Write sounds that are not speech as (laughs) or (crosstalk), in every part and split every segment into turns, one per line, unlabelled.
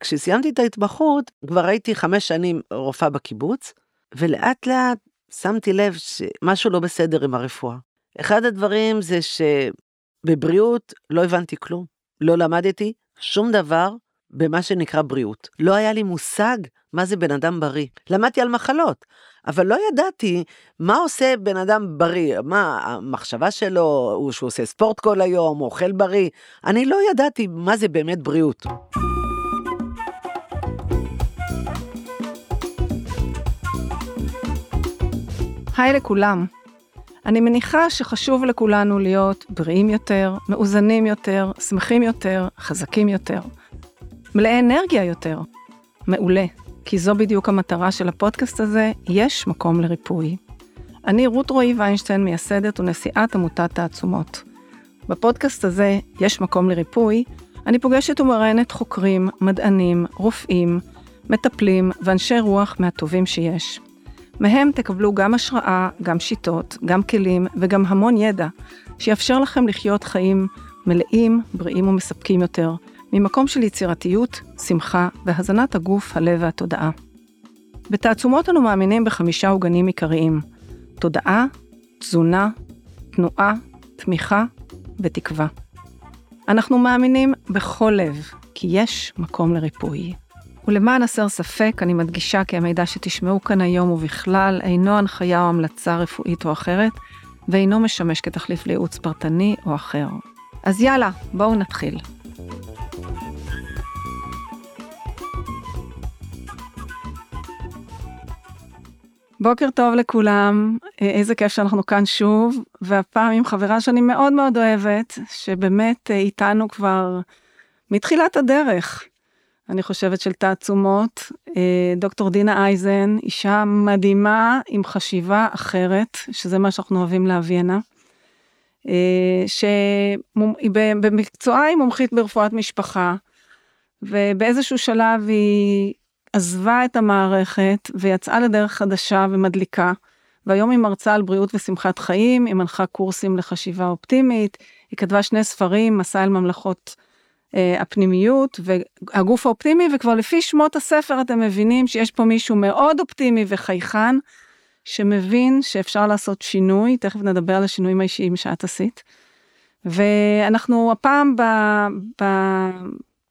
כשסיימתי את ההתמחות, כבר הייתי חמש שנים רופאה בקיבוץ, ולאט לאט שמתי לב שמשהו לא בסדר עם הרפואה. אחד הדברים זה שבבריאות לא הבנתי כלום, לא למדתי שום דבר במה שנקרא בריאות. לא היה לי מושג מה זה בן אדם בריא. למדתי על מחלות, אבל לא ידעתי מה עושה בן אדם בריא, מה המחשבה שלו, הוא שהוא עושה ספורט כל היום, הוא אוכל בריא. אני לא ידעתי מה זה באמת בריאות.
היי לכולם. אני מניחה שחשוב לכולנו להיות בריאים יותר, מאוזנים יותר, שמחים יותר, חזקים יותר. מלאי אנרגיה יותר. מעולה, כי זו בדיוק המטרה של הפודקאסט הזה, יש מקום לריפוי. אני רות רועי ויינשטיין, מייסדת ונשיאת עמותת תעצומות. בפודקאסט הזה, יש מקום לריפוי, אני פוגשת ומראיינת חוקרים, מדענים, רופאים, מטפלים ואנשי רוח מהטובים שיש. מהם תקבלו גם השראה, גם שיטות, גם כלים וגם המון ידע, שיאפשר לכם לחיות חיים מלאים, בריאים ומספקים יותר, ממקום של יצירתיות, שמחה והזנת הגוף, הלב והתודעה. בתעצומות אנו מאמינים בחמישה עוגנים עיקריים תודעה, תזונה, תנועה, תמיכה ותקווה. אנחנו מאמינים בכל לב כי יש מקום לריפוי. ולמען הסר ספק, אני מדגישה כי המידע שתשמעו כאן היום ובכלל אינו הנחיה או המלצה רפואית או אחרת, ואינו משמש כתחליף לייעוץ פרטני או אחר. אז יאללה, בואו נתחיל. בוקר טוב לכולם, איזה כיף שאנחנו כאן שוב, והפעם עם חברה שאני מאוד מאוד אוהבת, שבאמת איתנו כבר מתחילת הדרך. אני חושבת של תעצומות, דוקטור דינה אייזן, אישה מדהימה עם חשיבה אחרת, שזה מה שאנחנו אוהבים להביא הנה, שבמקצועה היא מומחית ברפואת משפחה, ובאיזשהו שלב היא עזבה את המערכת ויצאה לדרך חדשה ומדליקה, והיום היא מרצה על בריאות ושמחת חיים, היא מנחה קורסים לחשיבה אופטימית, היא כתבה שני ספרים, מסע אל ממלכות אה, הפנימיות והגוף האופטימי, וכבר לפי שמות הספר אתם מבינים שיש פה מישהו מאוד אופטימי וחייכן, שמבין שאפשר לעשות שינוי, תכף נדבר על השינויים האישיים שאת עשית. ואנחנו הפעם ב, ב,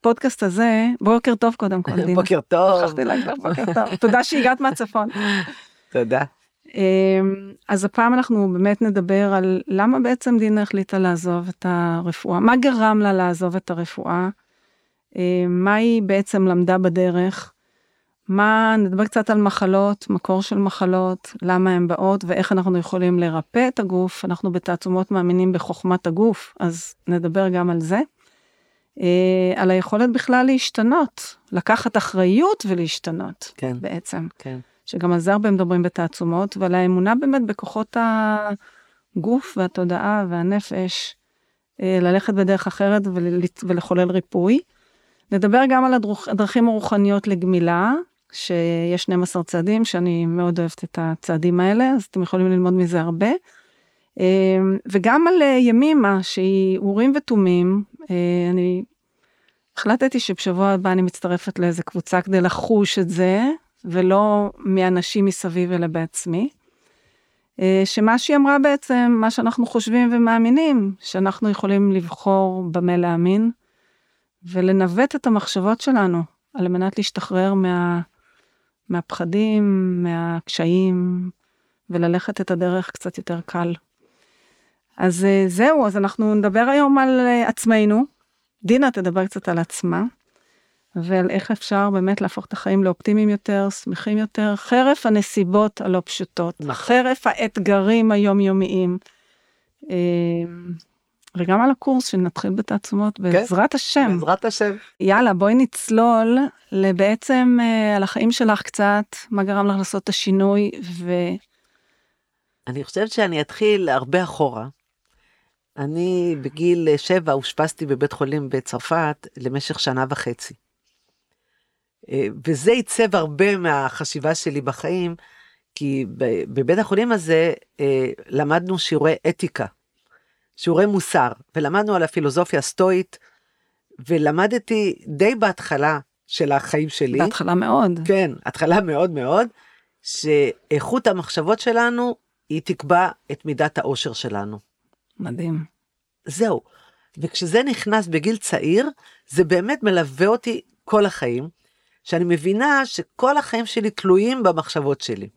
הפודקאסט הזה, בוקר טוב קודם כל, (laughs) דינה.
בוקר טוב.
שכחתי להגיד לך בוקר טוב. תודה שהגעת מהצפון.
תודה.
אמ, אז הפעם אנחנו באמת נדבר על למה בעצם דינה החליטה לעזוב את הרפואה, מה גרם לה לעזוב את הרפואה, אמ, מה היא בעצם למדה בדרך, מה, נדבר קצת על מחלות, מקור של מחלות, למה הן באות ואיך אנחנו יכולים לרפא את הגוף, אנחנו בתעצומות מאמינים בחוכמת הגוף, אז נדבר גם על זה. אה, על היכולת בכלל להשתנות, לקחת אחריות ולהשתנות
כן,
בעצם.
כן.
שגם על זה הרבה מדברים בתעצומות, ועל האמונה באמת בכוחות הגוף והתודעה והנפש, אה, ללכת בדרך אחרת ולחולל ריפוי. נדבר גם על הדרכים הרוחניות לגמילה, שיש 12 צעדים, שאני מאוד אוהבת את הצעדים האלה, אז אתם יכולים ללמוד מזה הרבה. אה, וגם על ימימה, שהיא אורים ותומים, אני החלטתי שבשבוע הבא אני מצטרפת לאיזה קבוצה כדי לחוש את זה, ולא מאנשים מסביב אלא בעצמי. אה, שמה שהיא אמרה בעצם, מה שאנחנו חושבים ומאמינים, שאנחנו יכולים לבחור במה להאמין, ולנווט את המחשבות שלנו, על מנת להשתחרר מה, מהפחדים, מהקשיים, וללכת את הדרך קצת יותר קל. אז אה, זהו, אז אנחנו נדבר היום על אה, עצמנו. דינה תדבר קצת על עצמה, ועל איך אפשר באמת להפוך את החיים לאופטימיים יותר, שמחים יותר, חרף הנסיבות הלא פשוטות, נכון. חרף האתגרים היומיומיים. אה, וגם על הקורס שנתחיל בתעצומות כן, בעזרת השם.
בעזרת השם.
יאללה בואי נצלול לבעצם על החיים שלך קצת, מה גרם לך לעשות את השינוי ו...
אני חושבת שאני אתחיל הרבה אחורה. אני בגיל שבע אושפזתי בבית חולים בצרפת למשך שנה וחצי. אה, וזה עיצב הרבה מהחשיבה שלי בחיים, כי בבית החולים הזה אה, למדנו שיעורי אתיקה, שיעורי מוסר, ולמדנו על הפילוסופיה הסטואית, ולמדתי די בהתחלה של החיים שלי.
בהתחלה מאוד.
כן, התחלה מאוד מאוד, שאיכות המחשבות שלנו, היא תקבע את מידת האושר שלנו.
מדהים.
זהו. וכשזה נכנס בגיל צעיר, זה באמת מלווה אותי כל החיים, שאני מבינה שכל החיים שלי תלויים במחשבות שלי.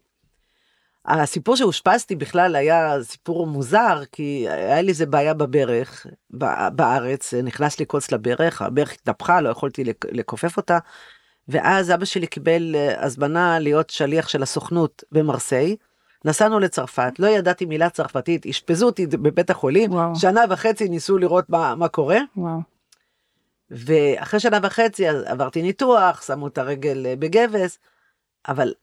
הסיפור שאושפזתי בכלל היה סיפור מוזר, כי היה לי איזה בעיה בברך, בארץ, נכנס לי קוץ לברך, הברך התנפחה, לא יכולתי לכופף אותה, ואז אבא שלי קיבל אה, הזמנה להיות שליח של הסוכנות במרסיי. נסענו לצרפת, לא ידעתי מילה צרפתית, אשפזו אותי בבית החולים, וואו. שנה וחצי ניסו לראות מה, מה קורה.
וואו.
ואחרי שנה וחצי עברתי ניתוח, שמו את הרגל אה, בגבס, אבל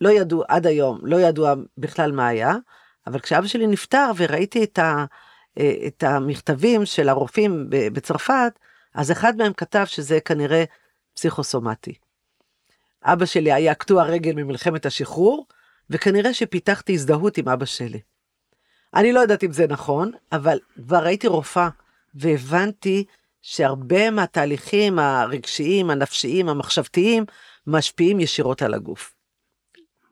לא ידעו עד היום, לא ידעו בכלל מה היה, אבל כשאבא שלי נפטר וראיתי את, ה, אה, את המכתבים של הרופאים בצרפת, אז אחד מהם כתב שזה כנראה פסיכוסומטי. אבא שלי היה קטוע רגל ממלחמת השחרור, וכנראה שפיתחתי הזדהות עם אבא שלי. אני לא יודעת אם זה נכון, אבל כבר הייתי רופאה, והבנתי שהרבה מהתהליכים הרגשיים, הנפשיים, המחשבתיים, משפיעים ישירות על הגוף.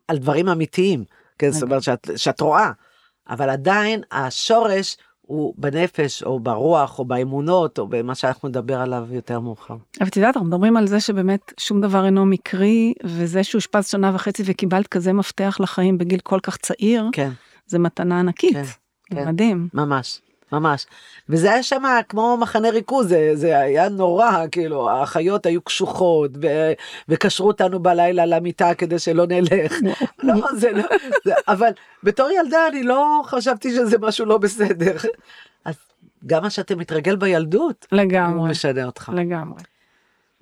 על דברים אמיתיים, כן, זאת אומרת שאת, שאת רואה, אבל עדיין השורש הוא בנפש או ברוח או באמונות או במה שאנחנו נדבר עליו יותר מאוחר.
אבל את יודעת, אנחנו מדברים על זה שבאמת שום דבר אינו מקרי, וזה שאושפז שנה וחצי וקיבלת כזה מפתח לחיים בגיל כל כך צעיר,
כן.
זה מתנה ענקית. כן, כן. מדהים.
ממש. ממש. וזה היה שם כמו מחנה ריכוז, זה, זה היה נורא, כאילו, האחיות היו קשוחות, ו, וקשרו אותנו בלילה למיטה כדי שלא נלך. לא, זה לא, זה, אבל בתור ילדה אני לא חשבתי שזה משהו לא בסדר. אז גם מה שאתה מתרגל בילדות,
לגמרי,
הוא משנה אותך.
לגמרי.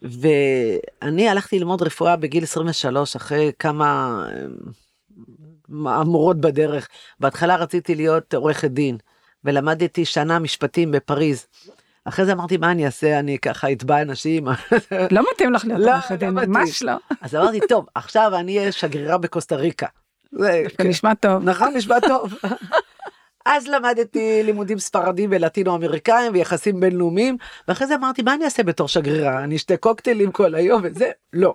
ואני הלכתי ללמוד רפואה בגיל 23, אחרי כמה מהמורות בדרך. בהתחלה רציתי להיות עורכת דין. ולמדתי שנה משפטים בפריז. אחרי זה אמרתי מה אני אעשה אני ככה אתבע אנשים.
לא מתאים לך להיות עורכת לא, דין, לא ממש לא.
אז אמרתי טוב עכשיו אני אהיה שגרירה בקוסטה ריקה.
זה כן. נשמע טוב.
נכון נשמע טוב. אז למדתי לימודים ספרדים ולטינו אמריקאים ויחסים בינלאומיים ואחרי זה אמרתי מה אני אעשה בתור שגרירה אני אשתה קוקטיילים כל היום וזה לא.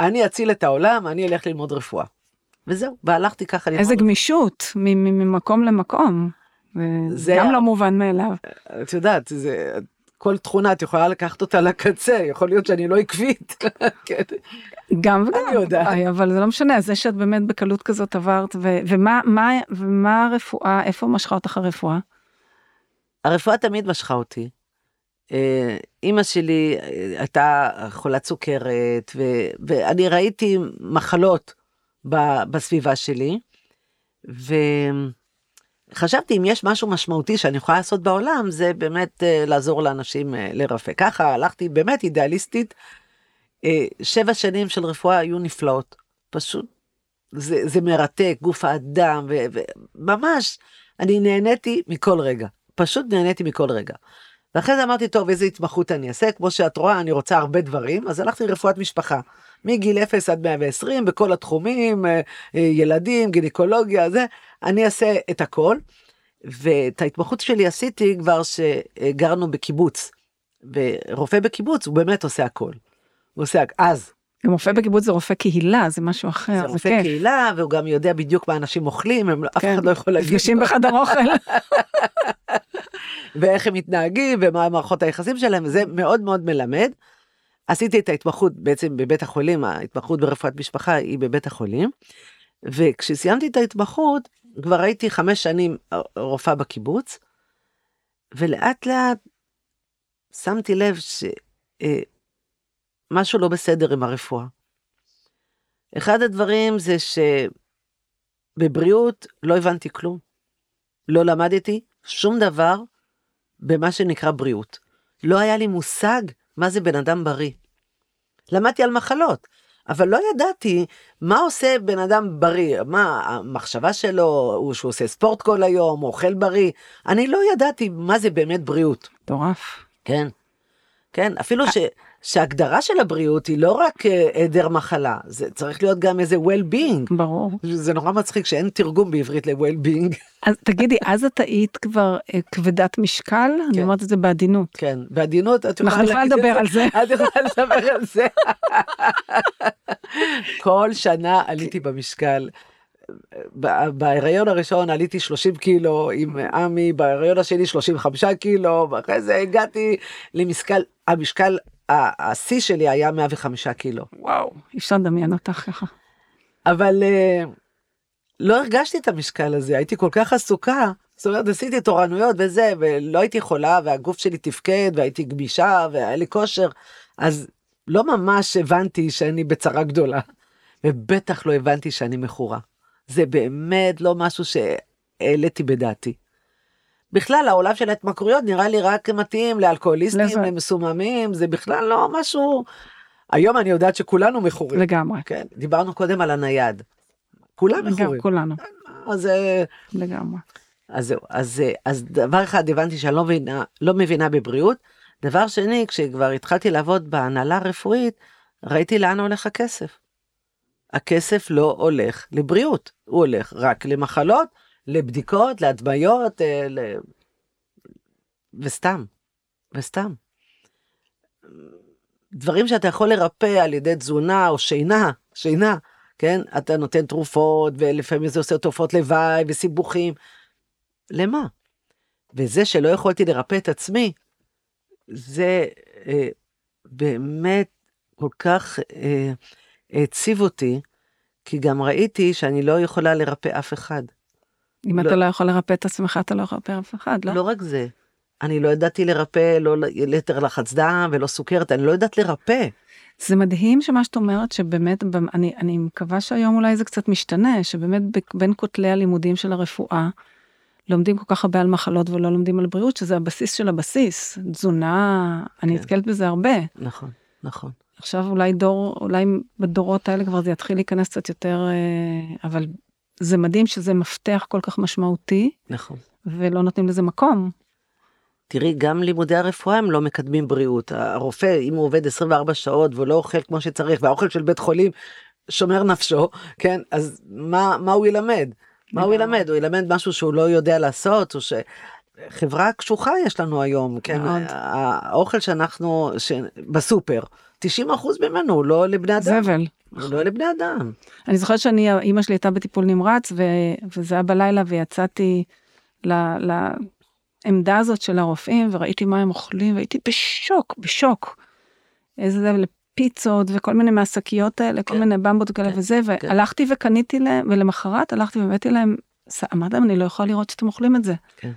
אני אציל את העולם אני אלך ללמוד רפואה. וזהו והלכתי ככה.
איזה גמישות ממקום למקום. זה גם לא מובן מאליו.
את יודעת, זה, כל תכונה את יכולה לקחת אותה לקצה, יכול להיות שאני לא עקבית. (laughs) כן.
גם וגם, אבל זה לא משנה, זה שאת באמת בקלות כזאת עברת, ו- ומה מה, ומה הרפואה, איפה משכה אותך הרפואה?
הרפואה תמיד משכה אותי. אימא שלי אה, הייתה חולת סוכרת, ו- ואני ראיתי מחלות ב- בסביבה שלי, ו... חשבתי אם יש משהו משמעותי שאני יכולה לעשות בעולם זה באמת uh, לעזור לאנשים uh, לרפא ככה הלכתי באמת אידיאליסטית. Uh, שבע שנים של רפואה היו נפלאות פשוט זה, זה מרתק גוף האדם וממש אני נהניתי מכל רגע פשוט נהניתי מכל רגע. ואחרי זה אמרתי טוב איזה התמחות אני אעשה כמו שאת רואה אני רוצה הרבה דברים אז הלכתי לרפואת משפחה מגיל 0 עד 120 בכל התחומים ילדים גינקולוגיה זה אני אעשה את הכל. ואת ההתמחות שלי עשיתי כבר שגרנו בקיבוץ. ורופא בקיבוץ הוא באמת עושה הכל. הוא עושה אז.
גם רופא בקיבוץ זה רופא קהילה זה משהו אחר
זה, זה רופא כיף. קהילה והוא גם יודע בדיוק מה אנשים אוכלים הם, כן. אף אחד לא יכול להגיד.
נפגשים בחדר אוכל. (laughs)
ואיך הם מתנהגים ומה מערכות היחסים שלהם וזה מאוד מאוד מלמד. עשיתי את ההתמחות בעצם בבית החולים ההתמחות ברפואת משפחה היא בבית החולים. וכשסיימתי את ההתמחות כבר הייתי חמש שנים רופאה בקיבוץ, ולאט לאט שמתי לב שמשהו אה, לא בסדר עם הרפואה. אחד הדברים זה שבבריאות לא הבנתי כלום. לא למדתי שום דבר במה שנקרא בריאות. לא היה לי מושג מה זה בן אדם בריא. למדתי על מחלות, אבל לא ידעתי מה עושה בן אדם בריא, מה המחשבה שלו, הוא שהוא עושה ספורט כל היום, הוא אוכל בריא, אני לא ידעתי מה זה באמת בריאות.
מטורף.
כן, כן, אפילו ש, שההגדרה של הבריאות היא לא רק אה, היעדר מחלה, זה צריך להיות גם איזה well-being.
ברור.
זה נורא מצחיק שאין תרגום בעברית ל-well-being.
אז תגידי, אז את היית כבר אה, כבדת משקל? אני אומרת את זה בעדינות.
כן, בעדינות את יכולה
אנחנו יכולה לדבר על זה. (laughs)
את יכולה לדבר על זה. (laughs) כל שנה עליתי במשקל. בהיריון הראשון עליתי 30 קילו עם עמי, בהיריון השני 35 קילו, ואחרי זה הגעתי למשקל, המשקל, השיא שלי היה 105 קילו.
וואו, אי אפשר לדמיין אותך ככה.
אבל אה, לא הרגשתי את המשקל הזה, הייתי כל כך עסוקה. זאת אומרת, עשיתי תורנויות וזה, ולא הייתי יכולה, והגוף שלי תפקד, והייתי גמישה, והיה לי כושר, אז לא ממש הבנתי שאני בצרה גדולה, ובטח לא הבנתי שאני מכורה. זה באמת לא משהו שהעליתי בדעתי. בכלל, העולם של ההתמכרויות נראה לי רק מתאים לאלכוהוליסטים,
לזה.
למסוממים, זה בכלל לא משהו... היום אני יודעת שכולנו מכורים.
לגמרי.
כן, דיברנו קודם על הנייד. כולם מכורים.
כולנו,
אז, אה,
לגמרי.
אז זהו, אז, אה, אז דבר אחד הבנתי שאני לא מבינה, לא מבינה בבריאות. דבר שני, כשכבר התחלתי לעבוד בהנהלה הרפואית, ראיתי לאן הולך הכסף. הכסף לא הולך לבריאות, הוא הולך רק למחלות, לבדיקות, להדמיות, אה, ל... וסתם, וסתם. דברים שאתה יכול לרפא על ידי תזונה או שינה, שינה, כן? אתה נותן תרופות, ולפעמים זה עושה תופעות לוואי וסיבוכים. למה? וזה שלא יכולתי לרפא את עצמי, זה אה, באמת כל כך אה, העציב אותי, כי גם ראיתי שאני לא יכולה לרפא אף אחד.
אם
לא.
אתה לא יכול לרפא את עצמך, אתה לא יכול לרפא אף אחד, לא?
לא רק זה, אני לא ידעתי לרפא לא יתר לחץ דם ולא סוכרת, אני לא יודעת לרפא.
זה מדהים שמה שאת אומרת שבאמת אני אני מקווה שהיום אולי זה קצת משתנה שבאמת בין כותלי הלימודים של הרפואה לומדים כל כך הרבה על מחלות ולא לומדים על בריאות שזה הבסיס של הבסיס תזונה אני
כן.
נתקלת בזה הרבה
נכון, נכון.
עכשיו אולי דור אולי בדורות האלה כבר זה יתחיל להיכנס קצת יותר אה, אבל זה מדהים שזה מפתח כל כך משמעותי
נכון.
ולא נותנים לזה מקום.
תראי, גם לימודי הרפואה הם לא מקדמים בריאות. הרופא, אם הוא עובד 24 שעות והוא לא אוכל כמו שצריך, והאוכל של בית חולים שומר נפשו, כן, אז מה, מה הוא ילמד? מה הוא. ילמד? הוא ילמד משהו שהוא לא יודע לעשות, או ש... חברה קשוחה יש לנו היום, כן,
מאוד.
האוכל שאנחנו, ש... בסופר, 90 אחוז ממנו הוא לא לבני אדם,
זבל.
הוא לא לבני אדם.
אני זוכרת שאני, אימא שלי הייתה בטיפול נמרץ, ו, וזה היה בלילה, ויצאתי ל, לעמדה הזאת של הרופאים, וראיתי מה הם אוכלים, והייתי בשוק, בשוק. איזה זה, פיצות וכל מיני מהשקיות האלה, כל
כן.
מיני במבות כאלה
כן,
וזה,
כן.
והלכתי וקניתי להם, ולמחרת הלכתי והבאתי להם, אמרתי להם, אני לא יכולה לראות שאתם אוכלים את זה.
כן.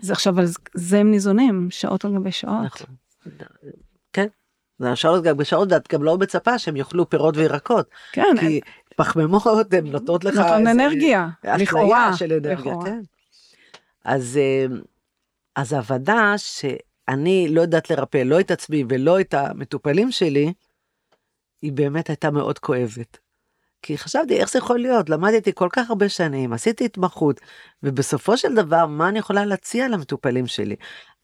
זה עכשיו, על זה הם ניזונים, שעות על גבי שעות.
נכון. זה השעות גם בשעות, ואת גם לא מצפה שהם יאכלו פירות וירקות.
כן,
כי פחמימות הן נותנות לך איזה
אנרגיה, לכאורה.
של אנרגיה,
לכאורה.
כן. אז, אה, אז ההבנה שאני לא יודעת לרפא לא את עצמי ולא את המטופלים שלי, היא באמת הייתה מאוד כואבת. כי חשבתי איך זה יכול להיות, למדתי כל כך הרבה שנים, עשיתי התמחות, ובסופו של דבר מה אני יכולה להציע למטופלים שלי?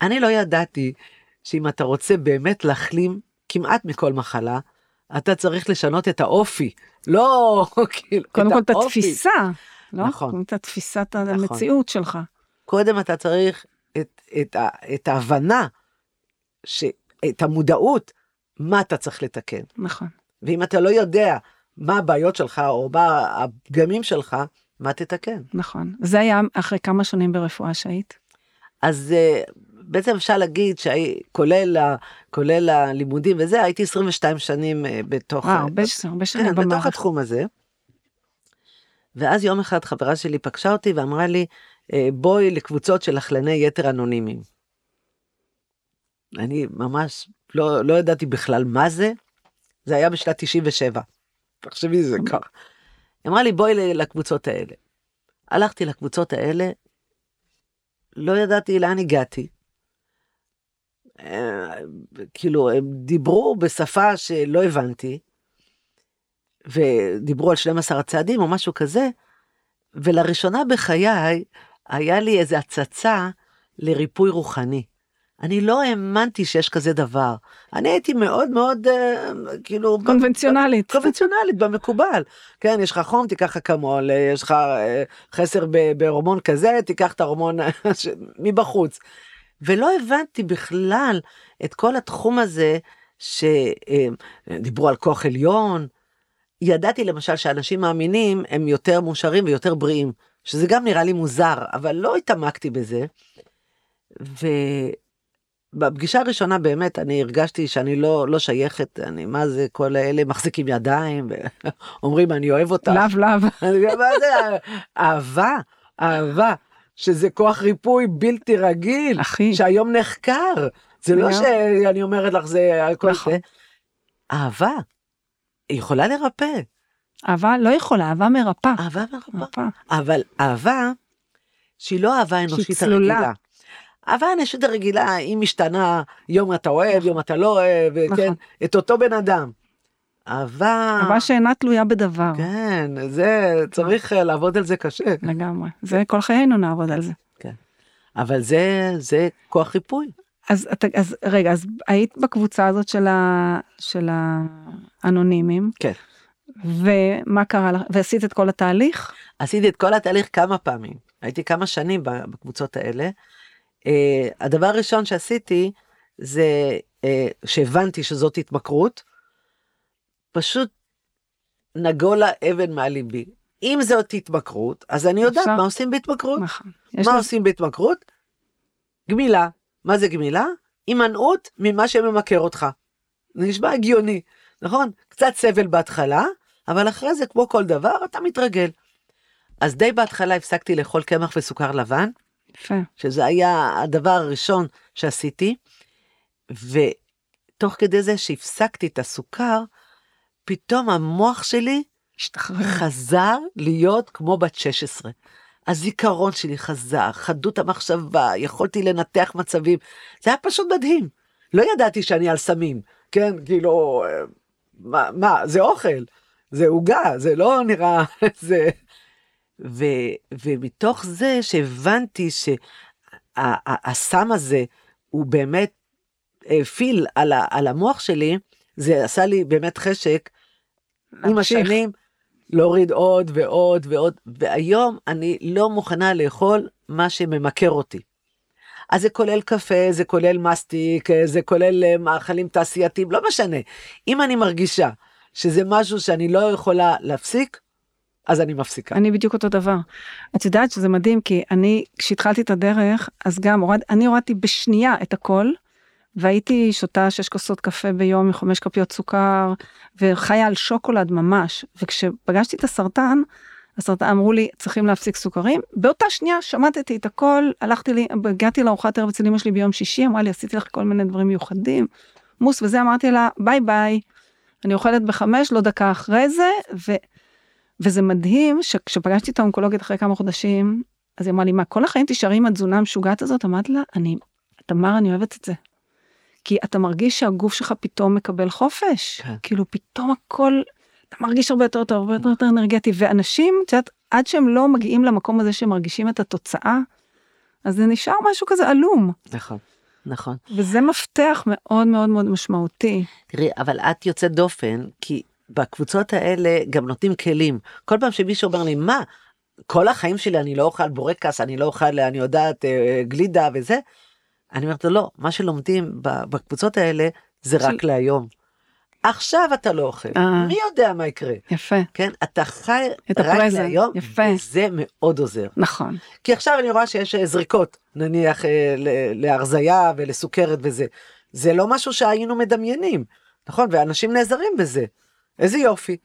אני לא ידעתי שאם אתה רוצה באמת להחלים כמעט מכל מחלה, אתה צריך לשנות את האופי, לא (laughs) כאילו,
קודם כל את. התפיסה, לא?
נכון.
את תפיסת המציאות שלך.
קודם אתה צריך את, את, את ההבנה, ש, את המודעות, מה אתה צריך לתקן.
נכון.
ואם אתה לא יודע מה הבעיות שלך או מה הפגמים שלך, מה תתקן.
נכון. זה היה אחרי כמה שנים ברפואה שהיית?
אז אה, בעצם אפשר להגיד שכולל ה- כולל הלימודים וזה, הייתי 22 שנים אה, בתוך,
וואו,
אה,
הרבה הרבה שנים
כן, בתוך. התחום הזה. ואז יום אחד חברה שלי פגשה אותי ואמרה לי, "אה, בואי לקבוצות של אכלני יתר אנונימיים. אני ממש לא, לא ידעתי בכלל מה זה, זה היה בשנת 97. תחשבי זה ככה. היא אמרה לי, בואי לקבוצות האלה. הלכתי לקבוצות האלה, לא ידעתי לאן הגעתי. אה, כאילו, הם דיברו בשפה שלא הבנתי, ודיברו על 12 הצעדים או משהו כזה, ולראשונה בחיי היה לי איזו הצצה לריפוי רוחני. אני לא האמנתי שיש כזה דבר. אני הייתי מאוד מאוד אה, כאילו
קונבנציונלית.
קונבנציונלית במקובל. כן יש לך חום תיקח אקמול אה, יש לך אה, חסר בהורמון כזה תיקח את ההורמון (laughs) מבחוץ. ולא הבנתי בכלל את כל התחום הזה שדיברו על כוח עליון. ידעתי למשל שאנשים מאמינים הם יותר מאושרים ויותר בריאים שזה גם נראה לי מוזר אבל לא התעמקתי בזה. ובפגישה הראשונה באמת אני הרגשתי שאני לא לא שייכת אני מה זה כל אלה מחזיקים ידיים ואומרים (laughs) אני אוהב אותך.
לאו לאו. (laughs)
אהבה אהבה שזה כוח ריפוי בלתי רגיל
אחי.
שהיום נחקר זה לא. שאני אומרת לך זה הכל
נכון.
זה. אהבה. היא יכולה לרפא
אהבה לא יכולה, אהבה מרפאה.
אהבה מרפא. אבל אהבה שהיא לא אהבה אנושית. הרגילה. אהבה אנושית הרגילה היא משתנה יום אתה אוהב יום אתה לא אוהב כן
נכון.
את אותו בן אדם. אהבה
אהבה שאינה תלויה בדבר.
כן זה צריך אה, לעבוד על זה קשה
לגמרי. זה כל חיינו נעבוד על זה.
אבל זה זה כוח ריפוי.
אז, אז רגע, אז היית בקבוצה הזאת של, ה, של האנונימים,
כן.
ומה קרה לך? ועשית את כל התהליך?
עשיתי את כל התהליך כמה פעמים הייתי כמה שנים בקבוצות האלה. Uh, הדבר הראשון שעשיתי זה uh, שהבנתי שזאת התמכרות. פשוט נגו לה אבן מהליבי. אם זאת התמכרות אז אני יודעת
אפשר.
מה עושים בהתמכרות.
נכון.
מה
לזה-
עושים בהתמכרות? גמילה. מה זה גמילה? הימנעות ממה שממכר אותך. זה נשמע הגיוני, נכון? קצת סבל בהתחלה, אבל אחרי זה כמו כל דבר אתה מתרגל. אז די בהתחלה הפסקתי לאכול קמח וסוכר לבן,
יפה.
שזה היה הדבר הראשון שעשיתי, ותוך כדי זה שהפסקתי את הסוכר, פתאום המוח שלי
השתחרר.
חזר להיות כמו בת 16. הזיכרון שלי חזר, חדות המחשבה, יכולתי לנתח מצבים, זה היה פשוט מדהים. לא ידעתי שאני על סמים, כן, כאילו, אה, מה, מה זה אוכל, זה עוגה, זה לא נראה, (laughs) זה... ו, ומתוך זה שהבנתי שהסם הזה הוא באמת הפעיל על, ה, על המוח שלי, זה עשה לי באמת חשק עם. השנים להוריד עוד ועוד ועוד, והיום אני לא מוכנה לאכול מה שממכר אותי. אז זה כולל קפה, זה כולל מסטיק, זה כולל אה, מאכלים תעשייתיים, לא משנה. אם אני מרגישה שזה משהו שאני לא יכולה להפסיק, אז אני מפסיקה.
אני בדיוק אותו דבר. את יודעת שזה מדהים כי אני כשהתחלתי את הדרך אז גם הורד, אני הורדתי בשנייה את הכל והייתי שותה שש כוסות קפה ביום עם חמש כפיות סוכר וחיה על שוקולד ממש וכשפגשתי את הסרטן הסרטן אמרו לי צריכים להפסיק סוכרים באותה שנייה שמטתי את הכל הלכתי לי הגעתי לארוחת ערב אצל אמא שלי ביום שישי אמרה לי עשיתי לך כל מיני דברים מיוחדים מוס וזה אמרתי לה ביי ביי אני אוכלת בחמש לא דקה אחרי זה ו... וזה מדהים שכשפגשתי את האונקולוגית אחרי כמה חודשים, אז היא אמרה לי, מה, כל החיים תישארי עם התזונה המשוגעת הזאת? אמרתי לה, אני, תמר, אני אוהבת את זה. כי אתה מרגיש שהגוף שלך פתאום מקבל חופש.
כן.
כאילו, פתאום הכל, אתה מרגיש הרבה יותר טוב, הרבה יותר, יותר אנרגטי. ואנשים, את יודעת, עד שהם לא מגיעים למקום הזה שהם מרגישים את התוצאה, אז זה נשאר משהו כזה עלום.
נכון, נכון.
וזה מפתח מאוד מאוד מאוד משמעותי.
תראי, אבל את יוצאת דופן, כי בקבוצות האלה גם נותנים כלים. כל פעם שמישהו אומר לי, מה, כל החיים שלי אני לא אוכל בורקס, אני לא אוכל, אני יודעת, אה, גלידה וזה, אני אומרת לו, לא, מה שלומדים בקבוצות האלה זה
של-
רק להיום. עכשיו אתה לא אוכל,
אה.
מי יודע מה יקרה,
יפה,
כן? אתה חי
את
רק
הפרזנט,
להיום,
יפה.
וזה מאוד עוזר.
נכון.
כי עכשיו אני רואה שיש אה, זריקות, נניח אה, ל- להרזייה ולסוכרת וזה. זה לא משהו שהיינו מדמיינים, נכון? ואנשים נעזרים בזה. איזה יופי.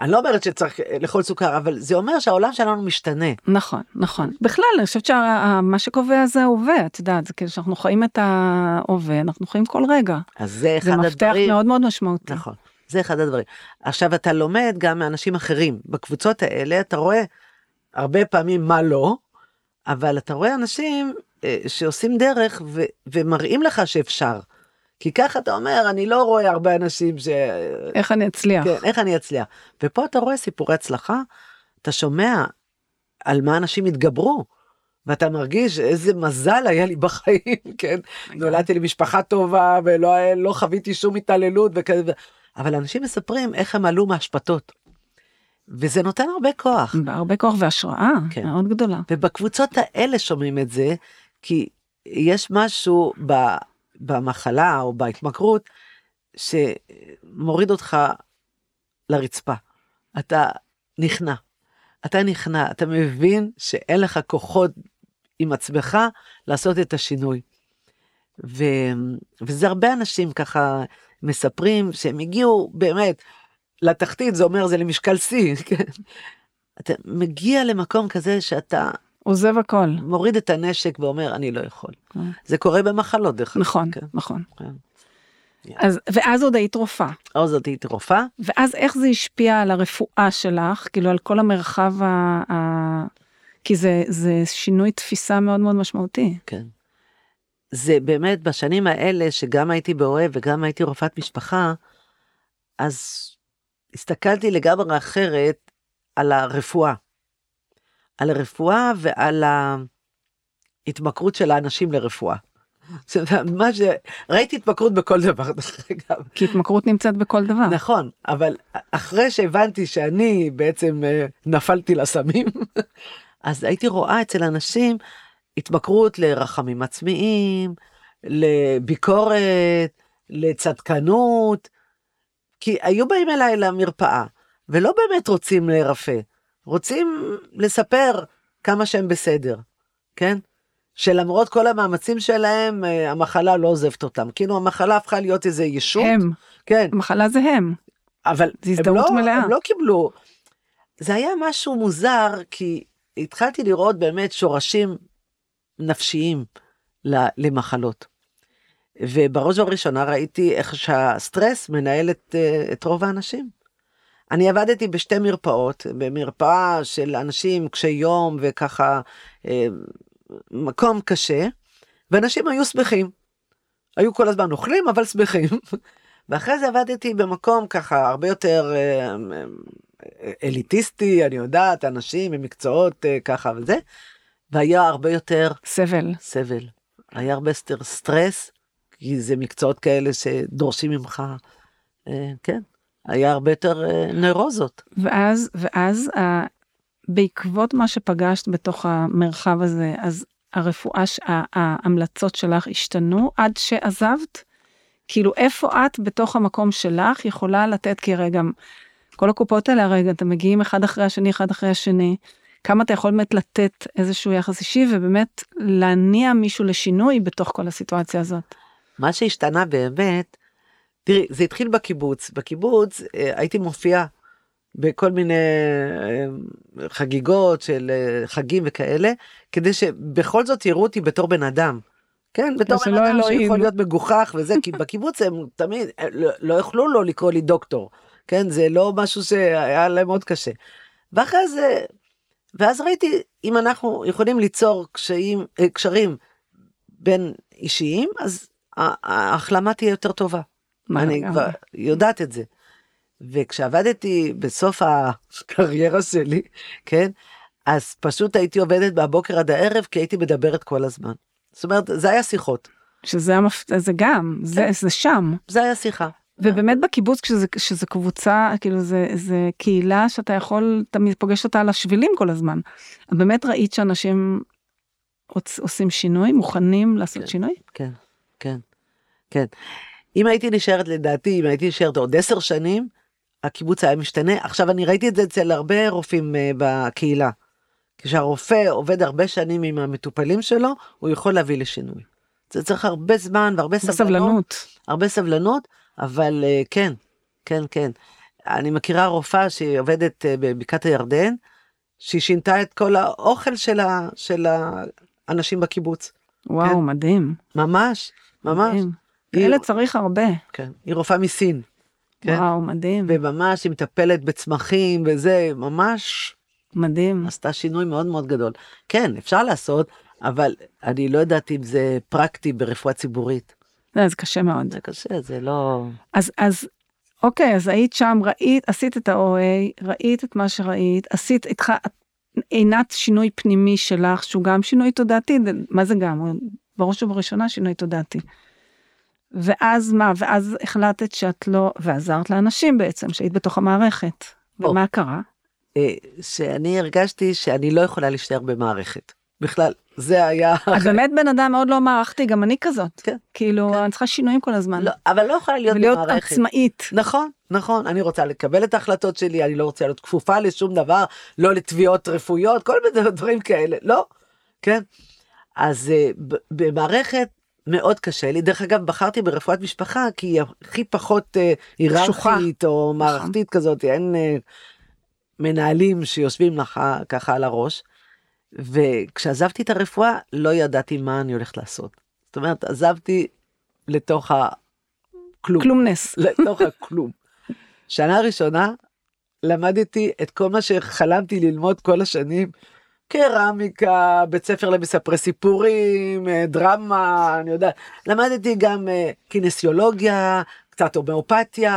אני לא אומרת שצריך אה, לאכול סוכר, אבל זה אומר שהעולם שלנו משתנה.
נכון, נכון. בכלל, אני חושבת שמה שקובע זה ההווה, את יודעת, זה כאילו שאנחנו חיים את ההווה, אנחנו חיים כל רגע.
אז זה אחד
זה מפתח
הדברים.
מאוד מאוד משמעותי.
נכון, זה אחד הדברים. עכשיו אתה לומד גם מאנשים אחרים. בקבוצות האלה אתה רואה הרבה פעמים מה לא, אבל אתה רואה אנשים אה, שעושים דרך ו- ומראים לך שאפשר. כי ככה אתה אומר, אני לא רואה הרבה אנשים ש...
איך אני אצליח?
כן, איך אני אצליח? ופה אתה רואה סיפורי הצלחה, אתה שומע על מה אנשים התגברו, ואתה מרגיש איזה מזל היה לי בחיים, (laughs) כן? נולדתי למשפחה טובה ולא לא חוויתי שום התעללות וכזה, אבל אנשים מספרים איך הם עלו מהשפתות. וזה נותן הרבה כוח.
הרבה כוח והשראה כן. מאוד גדולה.
ובקבוצות האלה שומעים את זה, כי יש משהו ב, במחלה או בהתמכרות שמוריד אותך לרצפה. אתה נכנע. אתה נכנע, אתה מבין שאין לך כוחות עם עצמך לעשות את השינוי. ו... וזה הרבה אנשים ככה מספרים שהם הגיעו באמת לתחתית, זה אומר זה למשקל שיא, (laughs) כן? אתה מגיע למקום כזה שאתה...
עוזב הכל.
מוריד את הנשק ואומר אני לא יכול. כן. זה קורה במחלות דרך
אגב. נכון, כן. נכון. כן. אז ואז עוד היית רופאה.
אז עוד הייתי רופאה.
ואז איך זה השפיע על הרפואה שלך, כאילו על כל המרחב ה... ה... כי זה, זה שינוי תפיסה מאוד מאוד משמעותי.
כן. זה באמת בשנים האלה שגם הייתי באוהב וגם הייתי רופאת משפחה, אז הסתכלתי לגמרי אחרת על הרפואה. על הרפואה ועל ההתמכרות של האנשים לרפואה. מה ש... ראיתי התמכרות בכל דבר, דרך אגב.
כי התמכרות נמצאת בכל דבר.
נכון, אבל אחרי שהבנתי שאני בעצם אה, נפלתי לסמים, (laughs) אז הייתי רואה אצל אנשים התמכרות לרחמים עצמיים, לביקורת, לצדקנות, כי היו באים אליי למרפאה, ולא באמת רוצים להירפא, רוצים לספר כמה שהם בסדר, כן? שלמרות כל המאמצים שלהם, אה, המחלה לא עוזבת אותם. כאילו המחלה הפכה להיות איזה ישות.
הם.
כן.
המחלה זה הם.
אבל
זה הזדמנות
הם
לא, מלאה.
הם לא קיבלו. זה היה משהו מוזר, כי התחלתי לראות באמת שורשים נפשיים למחלות. ובראש ובראשונה ראיתי איך שהסטרס מנהל את, אה, את רוב האנשים. אני עבדתי בשתי מרפאות, במרפאה של אנשים קשי יום וככה אה, מקום קשה, ואנשים היו שמחים. היו כל הזמן אוכלים, אבל שמחים. (laughs) ואחרי זה עבדתי במקום ככה הרבה יותר אה, אליטיסטי, אני יודעת, אנשים עם מקצועות ככה וזה, והיה הרבה יותר...
סבל.
סבל. היה הרבה יותר סטרס, כי זה מקצועות כאלה שדורשים ממך, אה, כן, היה הרבה יותר אה, נוירוזות.
ואז, ואז אה, בעקבות מה שפגשת בתוך המרחב הזה, אז הרפואה, ההמלצות שלך השתנו עד שעזבת? כאילו איפה את בתוך המקום שלך יכולה לתת, כי הרי גם כל הקופות האלה הרי אתם מגיעים אחד אחרי השני, אחד אחרי השני. כמה אתה יכול באמת לתת איזשהו יחס אישי ובאמת להניע מישהו לשינוי בתוך כל הסיטואציה הזאת.
מה שהשתנה באמת, תראי, זה התחיל בקיבוץ. בקיבוץ אה, הייתי מופיעה בכל מיני אה, חגיגות של אה, חגים וכאלה, כדי שבכל זאת יראו אותי בתור בן אדם. כן, בתור בן אדם אלוהים. שיכול להיות מגוחך וזה, כי בקיבוץ הם תמיד, לא, לא יוכלו לו לקרוא לי דוקטור. כן, זה לא משהו שהיה להם מאוד קשה. ואחרי זה, ואז ראיתי, אם אנחנו יכולים ליצור קשיים, קשרים בין אישיים, אז ההחלמה תהיה יותר טובה. אני כבר יודעת את זה. וכשעבדתי בסוף הקריירה שלי, כן, אז פשוט הייתי עובדת מהבוקר עד הערב, כי הייתי מדברת כל הזמן. זאת אומרת, זה היה שיחות.
שזה המפ... זה גם, זה, כן. זה שם.
זה היה שיחה.
ובאמת בקיבוץ כשזה, כשזה קבוצה, כאילו זה, זה קהילה שאתה יכול, אתה פוגש אותה על השבילים כל הזמן. באמת ראית שאנשים עושים שינוי, מוכנים לעשות
כן,
שינוי?
כן, כן. כן. אם הייתי נשארת לדעתי, אם הייתי נשארת עוד עשר שנים, הקיבוץ היה משתנה. עכשיו אני ראיתי את זה אצל הרבה רופאים uh, בקהילה. כשהרופא עובד הרבה שנים עם המטופלים שלו, הוא יכול להביא לשינוי. זה צריך הרבה זמן והרבה סבלנות. סבלנות. הרבה סבלנות, אבל uh, כן, כן, כן. אני מכירה רופאה שהיא עובדת uh, בבקעת הירדן, שהיא שינתה את כל האוכל שלה, של האנשים בקיבוץ.
וואו, כן? מדהים.
ממש, ממש. מדהים.
כאלה צריך הרבה.
כן, היא רופאה מסין.
כן? וואו, מדהים.
וממש היא מטפלת בצמחים וזה, ממש...
מדהים.
עשתה שינוי מאוד מאוד גדול. כן, אפשר לעשות, אבל אני לא יודעת אם זה פרקטי ברפואה ציבורית.
זה, זה קשה מאוד.
זה קשה, זה לא...
אז, אז, אוקיי, אז היית שם, ראית, עשית את ה-OA, ראית את מה שראית, עשית איתך, עינת שינוי פנימי שלך שהוא גם שינוי תודעתי מה זה גם בראש ובראשונה שינוי תודעתי. ואז מה ואז החלטת שאת לא ועזרת לאנשים בעצם שהיית בתוך המערכת
או.
ומה קרה
אה, שאני הרגשתי שאני לא יכולה להישאר במערכת. בכלל, זה היה...
את באמת בן אדם מאוד לא מערכתי גם אני כזאת
כן,
כאילו
כן.
אני צריכה שינויים כל הזמן
לא, אבל לא יכולה להיות
ולהיות
במערכת.
עצמאית
נכון, נכון, אני רוצה לקבל את ההחלטות שלי, אני לא רוצה להיות כפופה לשום דבר, לא לתביעות רפואיות, כל מיני דברים כאלה, לא, כן? אז אה, במערכת מאוד קשה לי, דרך אגב בחרתי ברפואת משפחה כי היא הכי פחות אה, היררכית או מערכתית כזאת, אין אה, מנהלים שיושבים לך ככה על הראש. וכשעזבתי את הרפואה לא ידעתי מה אני הולכת לעשות. זאת אומרת, עזבתי לתוך הכלום.
כלומנס (laughs)
לתוך הכלום. שנה ראשונה למדתי את כל מה שחלמתי ללמוד כל השנים. קרמיקה, בית ספר למספרי סיפורים, אה, דרמה, אני יודע. למדתי גם אה, קינסיולוגיה, קצת הומאופתיה,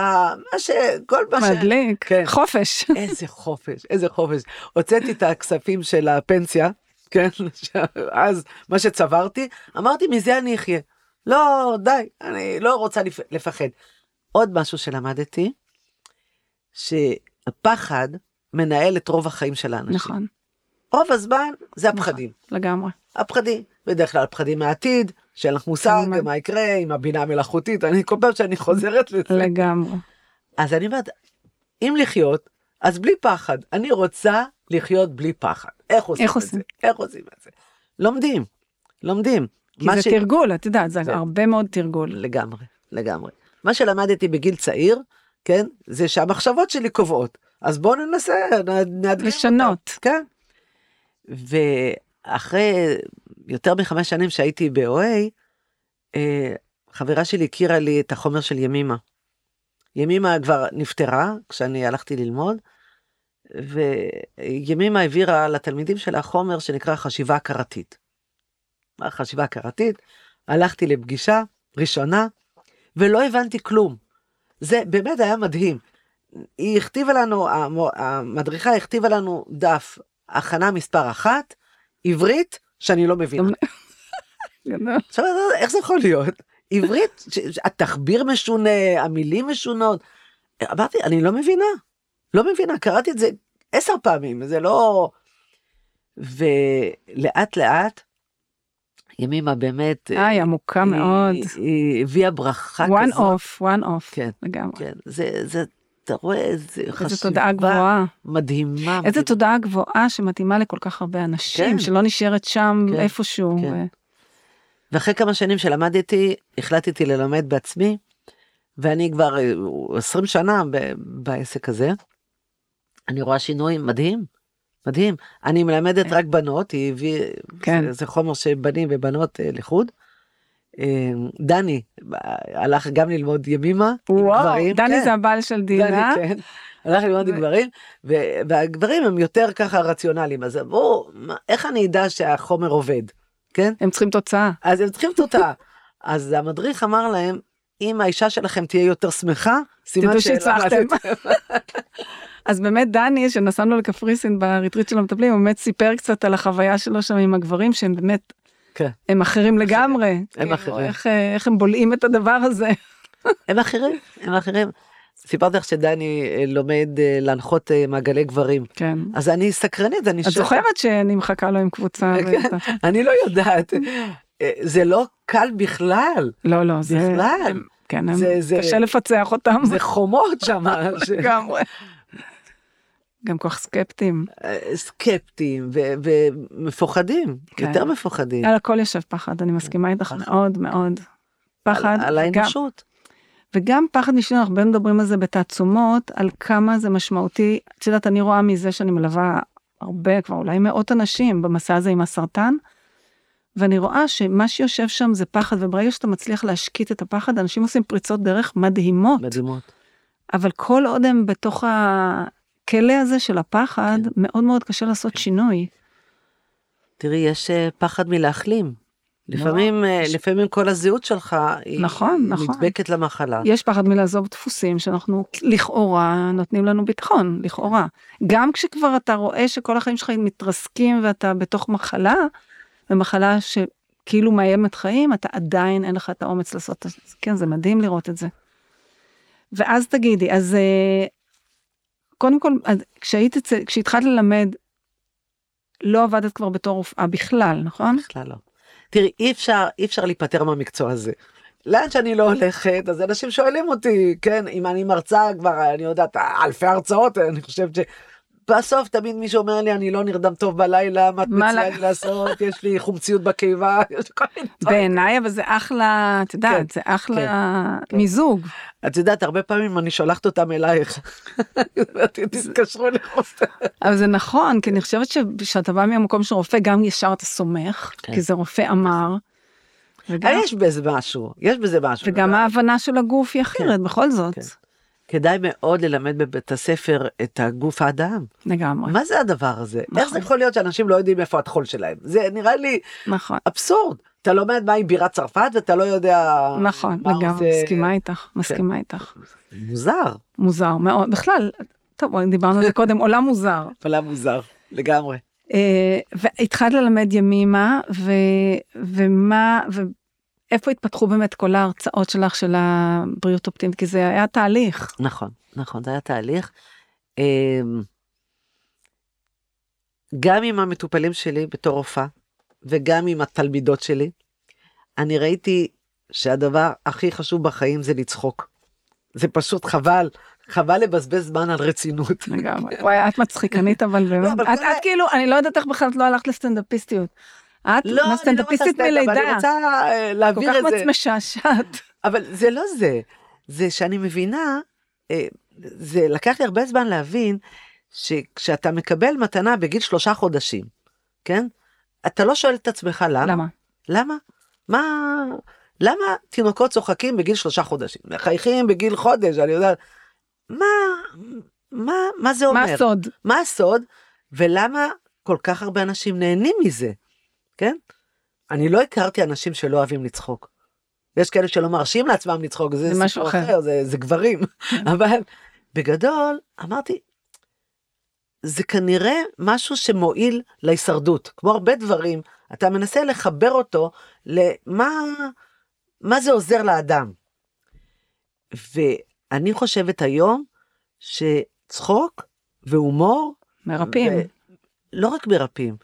מה ש... כל מה ש...
מדליק
כן.
חופש (laughs)
איזה חופש, איזה חופש. הוצאתי את הכספים של הפנסיה, כן, (laughs) אז מה שצברתי, אמרתי מזה אני אחיה. לא, די, אני לא רוצה לפ- לפחד. עוד משהו שלמדתי, שהפחד מנהל את רוב החיים של האנשים.
נכון
רוב הזמן זה הפחדים.
לגמרי
הפחדים, בדרך כלל הפחדים מהעתיד, שאין לך מושג. מה יקרה עם הבינה המלאכותית, אני כל פעם שאני חוזרת לזה.
לגמרי
אז אני אומרת, אם לחיות, אז בלי פחד. אני רוצה לחיות בלי פחד. איך עושים
איך
את
עושים?
זה? איך עושים את זה? לומדים, לומדים.
כי זה
ש-
תרגול את יודעת זה
זה-
הרבה מאוד תרגול
לגמרי, לגמרי. מה שלמדתי בגיל צעיר, כן, זה שהמחשבות שלי קובעות. אז בואו ננסה, נ- נאתגר
לשנות.
אותם, כן. ואחרי יותר מחמש שנים שהייתי ב-OA, אה, חברה שלי הכירה לי את החומר של ימימה. ימימה כבר נפטרה כשאני הלכתי ללמוד, וימימה העבירה לתלמידים שלה חומר שנקרא חשיבה הכרתית. מה חשיבה הכרתית? הלכתי לפגישה ראשונה, ולא הבנתי כלום. זה באמת היה מדהים. היא הכתיבה לנו, המדריכה הכתיבה לנו דף הכנה מספר אחת, עברית, שאני לא מבינה. (laughs) עכשיו, איך זה יכול להיות? עברית, התחביר משונה, המילים משונות. אמרתי, אני לא מבינה. לא מבינה, קראתי את זה עשר פעמים, זה לא... ולאט לאט, ימימה באמת,
אה, היא עמוקה מאוד.
היא הביאה ברכה
one
כזאת.
off, one off,
כן,
לגמרי.
כן, זה, זה, אתה רואה, איזה
איזה
חשיבה
תודעה גבוהה.
מדהימה.
איזה
מדהימה.
תודעה גבוהה שמתאימה לכל כך הרבה אנשים,
כן.
שלא נשארת שם
כן,
איפשהו.
כן.
ו-
ואחרי כמה שנים שלמדתי, החלטתי ללמד בעצמי, ואני כבר אה, 20 שנה ב- בעסק הזה. אני רואה שינוי מדהים, מדהים. אני מלמדת רק בנות, היא הביא,
כן.
זה, זה חומר שבנים ובנות אה, לחוד. אה, דני הלך גם ללמוד ימימה
וואו,
גברים.
דני
כן,
זה הבעל של דינה.
דני, כן. הלך ללמוד עם גברים, והגברים הם יותר ככה רציונליים, אז "מה- איך אני אדע שהחומר עובד, כן?
הם צריכים תוצאה.
אז הם צריכים תוצאה. אז המדריך אמר להם, אם האישה שלכם תהיה יותר שמחה, סימן
שהצלחתם.
שלמדתם."
אז באמת דני שנסענו לקפריסין בריטריט של המטפלים הוא באמת סיפר קצת על החוויה שלו שם עם הגברים שהם באמת
כן,
הם אחרים לגמרי.
הם
כאילו,
אחרים.
איך, אה, איך הם בולעים את הדבר הזה. (laughs)
הם אחרים, הם אחרים. סיפרתי לך שדני אה, לומד אה, להנחות מעגלי גברים.
כן.
אז אני סקרנית, אני
את זוכרת שאני מחכה לו עם קבוצה?
כן, (laughs) אני לא יודעת, זה לא קל בכלל,
לא לא זה
בכלל.
כן הם-
זה- זה-
קשה לפצח אותם.
זה חומות שם, (laughs)
לגמרי. גם כל כך סקפטיים.
אה, סקפטיים ו- ומפוחדים,
כן.
יותר מפוחדים.
על הכל יושב פחד אני מסכימה איתך
פחד.
מאוד מאוד. פחד
על, על האנושות.
וגם פחד משנה הרבה מדברים על זה בתעצומות על כמה זה משמעותי את יודעת אני רואה מזה שאני מלווה הרבה כבר אולי מאות אנשים במסע הזה עם הסרטן. ואני רואה שמה שיושב שם זה פחד וברגע שאתה מצליח להשקיט את הפחד אנשים עושים פריצות דרך מדהימות
מדהימות.
אבל כל עוד הם בתוך הכלא הזה של הפחד
כן.
מאוד מאוד קשה לעשות שינוי.
תראי, יש אה, פחד מלהחלים. לפעמים, אה, לפעמים כל הזהות שלך היא
נכון, נכון.
נדבקת למחלה.
יש פחד מלעזוב דפוסים שאנחנו לכאורה נותנים לנו ביטחון, לכאורה. גם כשכבר אתה רואה שכל החיים שלך מתרסקים ואתה בתוך מחלה, ומחלה שכאילו מאיימת חיים, אתה עדיין אין לך את האומץ לעשות את זה. כן, זה מדהים לראות את זה. ואז תגידי, אז אה, קודם כל, כשהיית, כשהתחלת ללמד, לא עבדת כבר בתור רופאה בכלל, נכון?
בכלל לא. תראי, אי אפשר, אי אפשר להיפטר מהמקצוע הזה. לאן שאני לא הולכת, אז אנשים שואלים אותי, כן, אם אני מרצה כבר, אני יודעת, אלפי הרצאות, אני חושבת ש... בסוף תמיד מישהו אומר לי, אני לא נרדם טוב בלילה, מה את מציעה לי לעשות, יש לי חומציות בקיבה, (laughs) יש כל מיני דברים.
בעיניי, אבל זה אחלה, את יודעת,
כן,
זה אחלה
כן.
מיזוג.
את יודעת, הרבה פעמים אני שולחת אותם אלייך. (laughs) תתקשרו לחוסר.
אבל זה נכון, כי אני חושבת שכשאתה בא מהמקום של רופא, גם ישר אתה סומך,
כן.
כי זה רופא אמר. וגם,
יש בזה משהו, יש בזה משהו.
וגם ההבנה של הגוף היא אחרת, בכל זאת.
כן. כדאי מאוד ללמד בבית הספר את הגוף האדם.
לגמרי.
מה זה הדבר הזה? איך זה
נכון.
יכול להיות שאנשים לא יודעים איפה הטחול שלהם? זה נראה לי
נכון,
אבסורד. אתה לומד מהי בירת צרפת ואתה לא יודע...
נכון, לגמרי,
זה-
מסכימה איתך, מסכימה איתך.
מוזר.
מוזר מאוד, בכלל, טוב, דיברנו על זה קודם, עולם מוזר. (laughs)
הפעלה מוזר, לגמרי.
אה, והתחלת ללמד ימימה, ו, ומה, ואיפה התפתחו באמת כל ההרצאות שלך של הבריאות אופטימית? כי זה היה תהליך.
נכון, נכון, זה היה תהליך. אמ, גם עם המטופלים שלי בתור רופאה, וגם עם התלמידות שלי, אני ראיתי שהדבר הכי חשוב בחיים זה לצחוק. זה פשוט חבל, חבל לבזבז זמן על רצינות.
לגמרי. וואי, את מצחיקנית, אבל באמת. את,
כל
את כאילו, אני לא יודעת איך בכלל את לא הלכת לסטנדאפיסטיות. את
לא, לא
סטנדאפיסטית
סטנדאפ,
מלידה.
אני רוצה אה,
כל
להעביר
כך
את זה.
מצ- משעשעת.
אבל זה לא זה, זה שאני מבינה, אה, זה לקח לי הרבה זמן להבין שכשאתה מקבל מתנה בגיל שלושה חודשים, כן? אתה לא שואל את עצמך למה?
למה?
למה? מה? למה תינוקות צוחקים בגיל שלושה חודשים? מחייכים בגיל חודש, אני יודעת. מה, מה, מה זה אומר?
מה הסוד?
מה הסוד? ולמה כל כך הרבה אנשים נהנים מזה, כן? אני לא הכרתי אנשים שלא אוהבים לצחוק. יש כאלה שלא מרשים לעצמם לצחוק, זה,
זה משהו אחר.
אחר, זה, זה גברים. (laughs) אבל בגדול, אמרתי, זה כנראה משהו שמועיל להישרדות. כמו הרבה דברים, אתה מנסה לחבר אותו למה מה זה עוזר לאדם. ואני חושבת היום שצחוק והומור,
מרפאים.
ו- לא רק מרפאים,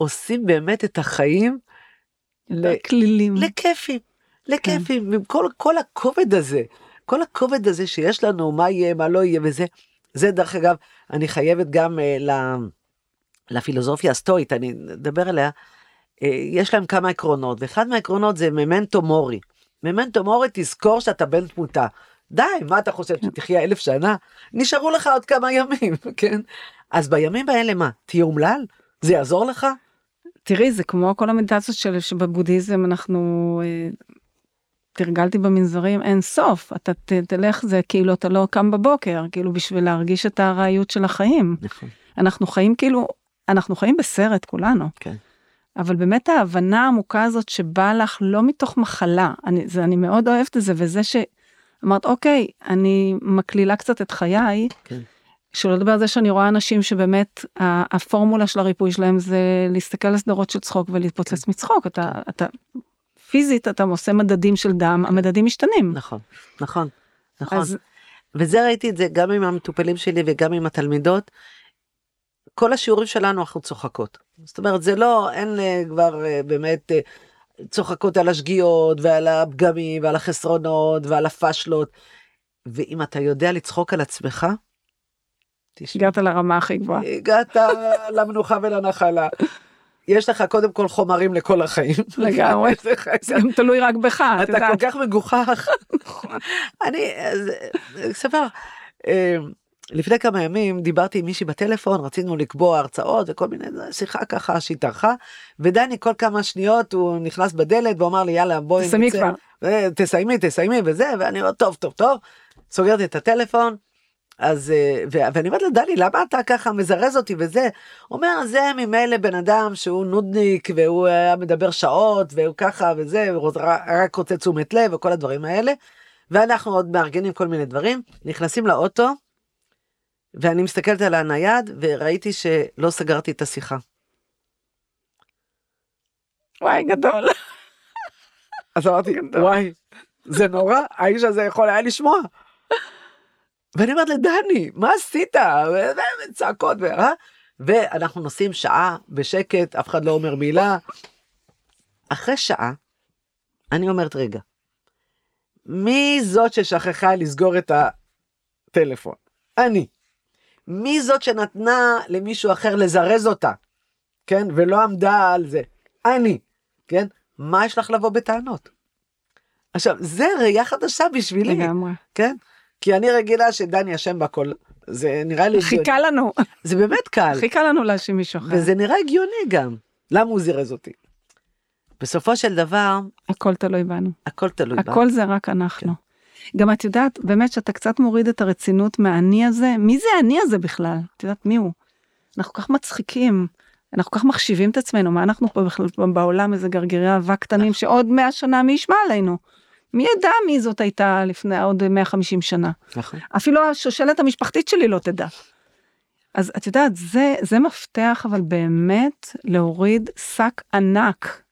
עושים באמת את החיים
לכלילים.
לכיפים, לכיפים, עם כל, כל הכובד הזה, כל הכובד הזה שיש לנו, מה יהיה, מה לא יהיה וזה, זה דרך אגב, אני חייבת גם uh, ל, לפילוסופיה הסטואית, אני אדבר עליה, uh, יש להם כמה עקרונות, ואחד מהעקרונות זה ממנטו מורי. ממנטו מורי, תזכור שאתה בן תמותה. די, מה אתה חושב, שתחיה אלף שנה? נשארו לך עוד כמה ימים, (laughs) כן? אז בימים האלה מה, תהיה אומלל? זה יעזור לך?
תראי, זה כמו כל המדיטציות של, שבבודהיזם אנחנו, אה, תרגלתי במנזרים אין סוף. אתה ת, תלך, זה כאילו אתה לא קם בבוקר, כאילו בשביל להרגיש את הארעיות של החיים.
נכון.
אנחנו חיים כאילו, אנחנו חיים בסרט כולנו.
כן.
אבל באמת ההבנה העמוקה הזאת שבאה לך לא מתוך מחלה, אני, זה, אני מאוד אוהבת את זה, וזה שאמרת, אוקיי, אני מקלילה קצת את חיי,
כן.
שלא לדבר על זה שאני רואה אנשים שבאמת הפורמולה של הריפוי שלהם זה להסתכל על סדרות של צחוק ולהתפוצץ מצחוק, אתה, אתה פיזית אתה עושה מדדים של דם, המדדים משתנים.
נכון, נכון, נכון.
אז
וזה ראיתי את זה גם עם המטופלים שלי וגם עם התלמידות. כל השיעורים שלנו אנחנו צוחקות. זאת אומרת, זה לא, אין אה, כבר אה, באמת אה, צוחקות על השגיאות ועל הפגמים ועל החסרונות ועל הפשלות. ואם אתה יודע לצחוק על עצמך, תשמע,
הגעת לרמה הכי גבוהה.
הגעת למנוחה ולנחלה. יש לך קודם כל חומרים לכל החיים.
לגמרי. (laughs) זה גם תלוי רק בך, את
אתה כל. כך מגוחך. אני, אז, אספר, אה, לפני כמה ימים דיברתי עם מישהי בטלפון, רצינו לקבוע הרצאות וכל מיני, שיחה ככה שהתארכה, ודני כל כמה שניות הוא נכנס בדלת והוא אמר לי יאללה בואי
תסיימי
נצא."
כבר.
אה, תסיימי תסיימי וזה, ואני אומר טוב טוב טוב, סוגרתי את הטלפון, אז, אה, ואני אומרת לדני, למה אתה ככה מזרז אותי וזה? אומר, זה ממילא בן אדם שהוא נודניק, והוא היה מדבר שעות, והוא ככה וזה, רק רוצה תשומת לב וכל הדברים האלה. ואנחנו עוד מארגנים כל מיני דברים, נכנסים לאוטו, ואני מסתכלת על הנייד, וראיתי שלא סגרתי את השיחה.
וואי, גדול.
אז אמרתי, וואי, זה נורא, האיש הזה יכול היה לשמוע. ואני אומרת לדני, מה עשית? צעקות, אה? ואנחנו נוסעים שעה בשקט, אף אחד לא אומר מילה. אחרי שעה, אני אומרת, רגע, מי זאת ששכחה לסגור את הטלפון? אני. מי זאת שנתנה למישהו אחר לזרז אותה? כן? ולא עמדה על זה. אני. כן? מה יש לך לבוא בטענות? עכשיו, זה ראייה חדשה בשבילי.
לגמרי.
כן? כי אני רגילה שדני אשם בכל. זה נראה לי...
חיכה לנו.
זה באמת קל.
חיכה לנו להאשים מישהו אחר.
וזה נראה הגיוני גם. למה הוא זירז אותי? בסופו של דבר,
הכל תלוי בנו.
הכל תלוי בנו.
הכל זה רק אנחנו. גם את יודעת, באמת שאתה קצת מוריד את הרצינות מהאני הזה, מי זה האני הזה בכלל? את יודעת מי הוא? אנחנו כל כך מצחיקים, אנחנו כל כך מחשיבים את עצמנו, מה אנחנו פה בכלל בעולם איזה גרגירי אהבה קטנים שעוד 100 שנה מי ישמע עלינו? מי ידע מי זאת הייתה לפני עוד 150 שנה?
נכון.
אפילו השושלת המשפחתית שלי לא תדע. אז את יודעת, זה, זה מפתח אבל באמת להוריד שק ענק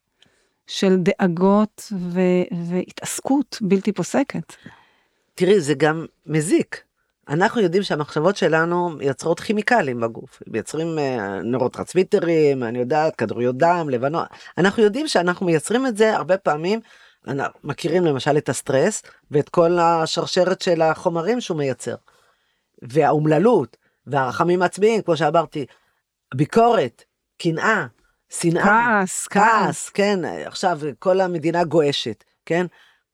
של דאגות ו, והתעסקות בלתי פוסקת.
תראי, זה גם מזיק. אנחנו יודעים שהמחשבות שלנו מייצרות כימיקלים בגוף, מייצרים אה, נורוטרנסמיטרים, אני יודעת, כדוריות דם, לבנון. אנחנו יודעים שאנחנו מייצרים את זה הרבה פעמים, מכירים למשל את הסטרס ואת כל השרשרת של החומרים שהוא מייצר. והאומללות, והרחמים העצמיים, כמו שאמרתי, ביקורת, קנאה, שנאה,
כעס,
כעס, כן, עכשיו כל המדינה גועשת, כן?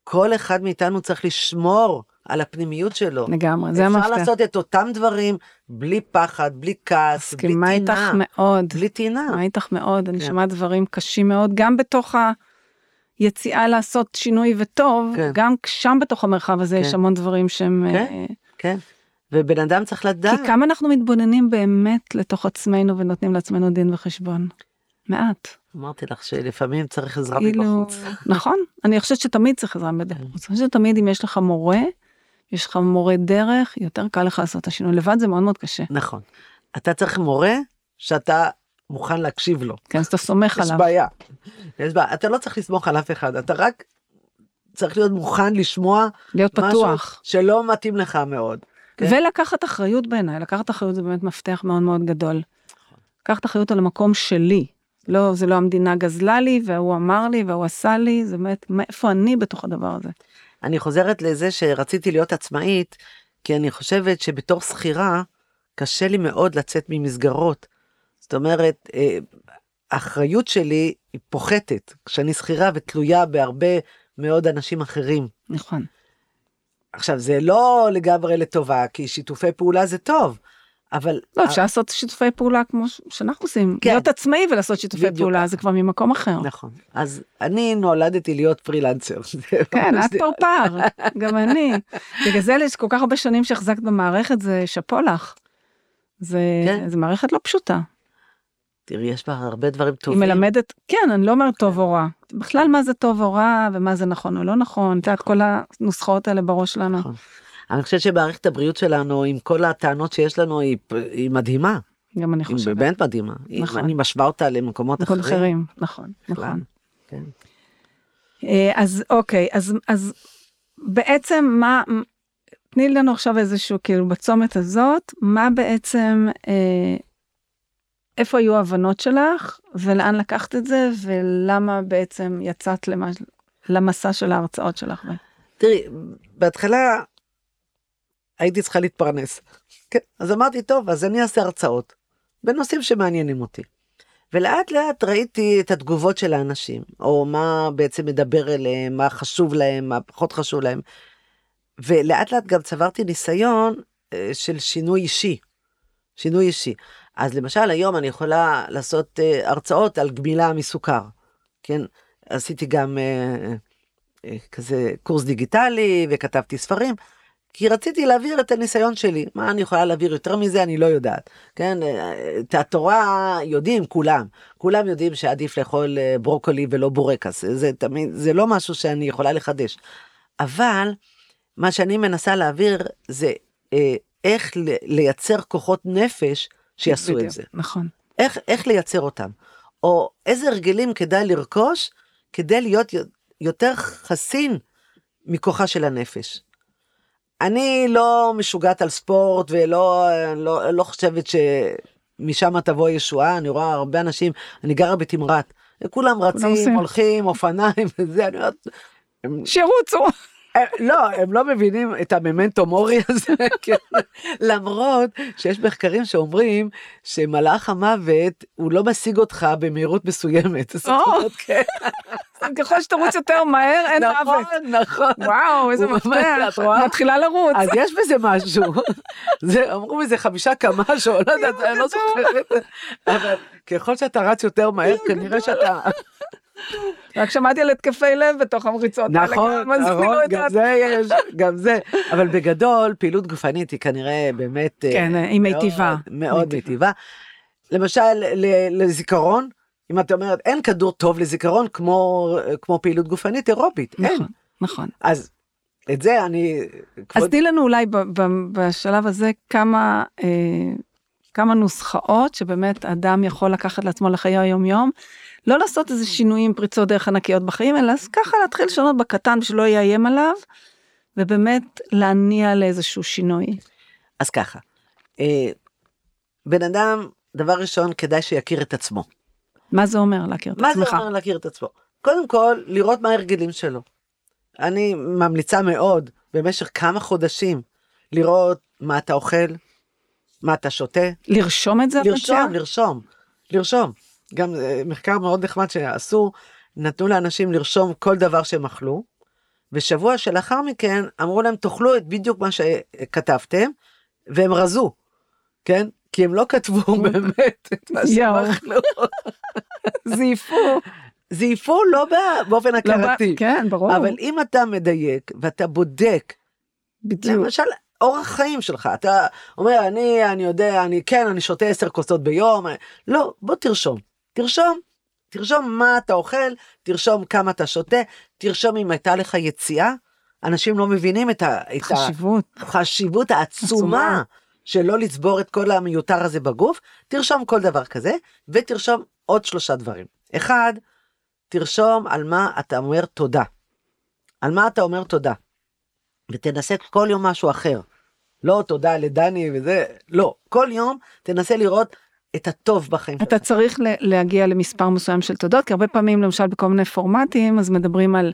כל אחד מאיתנו צריך לשמור על הפנימיות שלו.
לגמרי, זה המפתח.
אפשר לעשות את אותם דברים בלי פחד, בלי כעס, בלי טינה.
מסכימה איתך מאוד.
בלי טינה.
מסכימה איתך מאוד, אני כן. שומעת דברים קשים מאוד, גם בתוך היציאה לעשות שינוי וטוב, כן. גם שם בתוך המרחב הזה כן. יש המון דברים שהם...
כן, uh, כן. ובן אדם צריך לדעת.
כי כמה אנחנו מתבוננים באמת לתוך עצמנו ונותנים לעצמנו דין וחשבון. מעט.
אמרתי לך שלפעמים צריך עזרה כאילו, מבחוץ.
נכון, אני חושבת שתמיד צריך עזרה מבחוץ. אני חושבת שתמיד אם יש לך מורה, יש לך מורה דרך, יותר קל לך לעשות את השינוי. לבד זה מאוד מאוד קשה.
נכון. אתה צריך מורה שאתה מוכן להקשיב לו.
כן, אז אתה סומך
יש
עליו.
בעיה. יש בעיה. אתה לא צריך לסמוך על אף אחד, אתה רק צריך להיות מוכן לשמוע
להיות
משהו
פתוח.
שלא מתאים לך מאוד. כן?
ולקחת אחריות בעיניי, לקחת אחריות זה באמת מפתח מאוד מאוד גדול. לקחת אחריות על המקום שלי. לא, זה לא המדינה גזלה לי, והוא אמר לי, והוא עשה לי, זה באמת, מאיפה אני בתוך הדבר הזה.
אני חוזרת לזה שרציתי להיות עצמאית, כי אני חושבת שבתור שכירה, קשה לי מאוד לצאת ממסגרות. זאת אומרת, אה, האחריות שלי היא פוחתת כשאני שכירה ותלויה בהרבה מאוד אנשים אחרים.
נכון.
עכשיו, זה לא לגמרי לטובה, כי שיתופי פעולה זה טוב, אבל...
לא, אפשר לעשות שיתופי פעולה כמו שאנחנו עושים.
כן.
להיות עצמאי ולעשות שיתופי
בדיוק.
פעולה, זה כבר ממקום אחר.
נכון. אז אני נולדתי להיות פרילנסר. (laughs)
כן, את פרפר, גם אני. בגלל זה יש כל כך הרבה שנים שהחזקת במערכת, זה שאפו לך. זה,
כן.
זה מערכת לא פשוטה.
תראי, יש בה הרבה דברים
היא
טובים.
מלמדת, כן, אני לא אומרת טוב או רע. בכלל מה זה טוב או רע, ומה זה נכון או לא נכון, את יודעת, כל הנוסחאות האלה בראש שלנו.
נכון. אני חושבת שמערכת הבריאות שלנו, עם כל הטענות שיש לנו, היא, היא מדהימה.
גם אני
היא
חושבת.
באמת מדהימה. נכון.
נכון.
אני משווה אותה למקומות
מקומות
אחרים.
אחרים, נכון. נכון.
כן.
אה, אז אוקיי, אז, אז בעצם מה, תני לנו עכשיו איזשהו, כאילו בצומת הזאת, מה בעצם, אה, איפה היו ההבנות שלך, ולאן לקחת את זה, ולמה בעצם יצאת למה, למסע של ההרצאות שלך.
תראי, בהתחלה הייתי צריכה להתפרנס. כן, אז אמרתי, טוב, אז אני אעשה הרצאות בנושאים שמעניינים אותי. ולאט לאט ראיתי את התגובות של האנשים, או מה בעצם מדבר אליהם, מה חשוב להם, מה פחות חשוב להם. ולאט לאט גם צברתי ניסיון אה, של שינוי אישי. שינוי אישי. אז למשל היום אני יכולה לעשות אה, הרצאות על גמילה מסוכר. כן, עשיתי גם אה, אה, כזה קורס דיגיטלי וכתבתי ספרים. כי רציתי להעביר את הניסיון שלי. מה אני יכולה להעביר יותר מזה, אני לא יודעת. כן, את התורה יודעים כולם. כולם יודעים שעדיף לאכול אה, ברוקולי ולא בורקס. זה תמיד, זה לא משהו שאני יכולה לחדש. אבל מה שאני מנסה להעביר זה אה, איך לייצר כוחות נפש שיעשו בדיוק, את זה.
נכון.
איך, איך לייצר אותם. או איזה הרגלים כדאי לרכוש כדי להיות יותר חסין מכוחה של הנפש. אני לא משוגעת על ספורט ולא לא, לא חושבת שמשם תבוא ישועה, אני רואה הרבה אנשים, אני גרה בתמרת, כולם רצים, הולכים, אופניים (laughs) וזה, אני אומרת...
שירוצו.
לא, הם לא מבינים את הממנטו מורי הזה, (laughs) כן. למרות שיש מחקרים שאומרים שמלאך המוות, הוא לא משיג אותך במהירות מסוימת.
כן. ככל שתרוץ יותר מהר, אין
נכון,
מוות.
נכון, נכון.
וואו, איזה מפתח, מתחילה לרוץ.
אז יש בזה משהו. אמרו מזה חמישה קמ"ש, או לא יודעת, אני לא זוכרת. אבל ככל שאתה רץ יותר מהר, כנראה שאתה...
רק שמעתי על התקפי לב בתוך המריצות
נכון, נכון, גם זה יש, גם זה. אבל בגדול, פעילות גופנית היא כנראה באמת...
אה, כן, היא מיטיבה.
מאוד מיטיבה. למשל, לזיכרון, אם את אומרת, אין כדור טוב לזיכרון כמו, כמו פעילות גופנית אירובית,
נכון, אין. נכון.
אז את זה אני...
כבוד... אז תני לנו אולי בשלב הזה כמה, אה, כמה נוסחאות שבאמת אדם יכול לקחת לעצמו לחיי היום יום. לא לעשות איזה שינויים פריצות דרך ענקיות בחיים אלא אז ככה להתחיל לשנות בקטן שלא יאיים עליו ובאמת להניע לאיזשהו שינוי.
אז ככה, אה, בן אדם דבר ראשון כדאי שיכיר את עצמו.
מה זה אומר להכיר את
מה
עצמך?
מה זה אומר להכיר את עצמו? קודם כל לראות מה ההרגלים שלו. אני ממליצה מאוד במשך כמה חודשים לראות מה אתה אוכל, מה אתה שותה.
לרשום את זה?
לרשום, לרשום, לרשום. גם אה, מחקר מאוד נחמד שעשו, נתנו לאנשים לרשום כל דבר שהם אכלו, ושבוע שלאחר מכן אמרו להם תאכלו את בדיוק מה שכתבתם, והם רזו, כן? כי הם לא כתבו (laughs) באמת את מה שהם אכלו. (laughs)
זייפו.
זייפו לא באופן לא הכרתי.
כן, ברור.
אבל אם אתה מדייק ואתה בודק, בדיוק. למשל, אורח חיים שלך, אתה אומר, אני, אני יודע, אני כן, אני שותה עשר כוסות ביום, לא, בוא תרשום. תרשום, תרשום מה אתה אוכל, תרשום כמה אתה שותה, תרשום אם הייתה לך יציאה. אנשים לא מבינים את
החשיבות,
החשיבות העצומה של לא לצבור את כל המיותר הזה בגוף. תרשום כל דבר כזה, ותרשום עוד שלושה דברים. אחד, תרשום על מה אתה אומר תודה. על מה אתה אומר תודה. ותנסה כל יום משהו אחר. לא תודה לדני וזה, לא. כל יום תנסה לראות את הטוב בחיים
אתה שלך. צריך להגיע למספר מסוים של תודות, כי הרבה פעמים למשל בכל מיני פורמטים אז מדברים על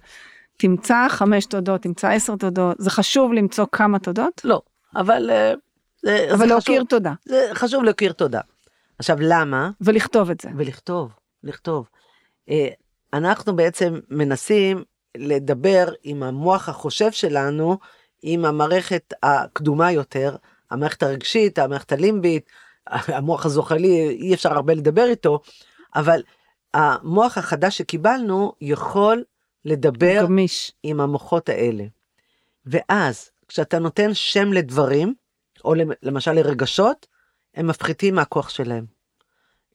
תמצא חמש תודות, תמצא עשר תודות, זה חשוב למצוא כמה תודות?
לא, אבל... אה,
זה, אבל להכיר תודה.
זה חשוב להכיר תודה. עכשיו למה?
ולכתוב את זה.
ולכתוב, לכתוב. אה, אנחנו בעצם מנסים לדבר עם המוח החושב שלנו, עם המערכת הקדומה יותר, המערכת הרגשית, המערכת הלימבית, המוח הזוחלי, אי אפשר הרבה לדבר איתו, אבל המוח החדש שקיבלנו יכול לדבר
גמיש.
עם המוחות האלה. ואז, כשאתה נותן שם לדברים, או למשל לרגשות, הם מפחיתים מהכוח שלהם.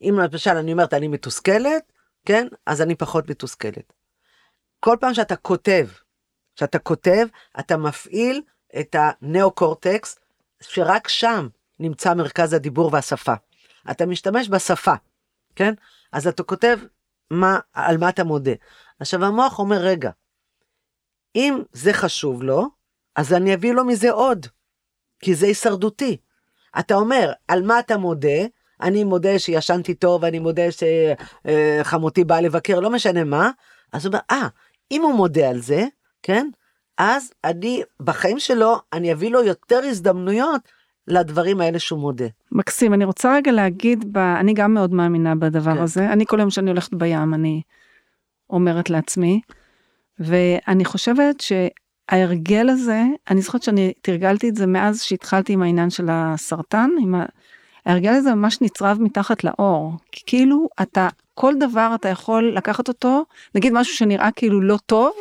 אם למשל אני אומרת אני מתוסכלת, כן? אז אני פחות מתוסכלת. כל פעם שאתה כותב, כשאתה כותב, אתה מפעיל את הנאו-קורטקס, שרק שם נמצא מרכז הדיבור והשפה. אתה משתמש בשפה, כן? אז אתה כותב מה, על מה אתה מודה. עכשיו המוח אומר, רגע, אם זה חשוב לו, אז אני אביא לו מזה עוד, כי זה הישרדותי. אתה אומר, על מה אתה מודה? אני מודה שישנתי טוב, אני מודה שחמותי באה לבקר, לא משנה מה. אז הוא אומר, אה, אם הוא מודה על זה, כן? אז אני, בחיים שלו, אני אביא לו יותר הזדמנויות לדברים האלה שהוא מודה.
מקסים, אני רוצה רגע להגיד, ב... אני גם מאוד מאמינה בדבר כן. הזה. אני כל יום שאני הולכת בים, אני אומרת לעצמי, ואני חושבת שההרגל הזה, אני זוכרת שאני תרגלתי את זה מאז שהתחלתי עם העניין של הסרטן, עם ה... ההרגל הזה ממש נצרב מתחת לאור, כי כאילו אתה, כל דבר אתה יכול לקחת אותו, נגיד משהו שנראה כאילו לא טוב,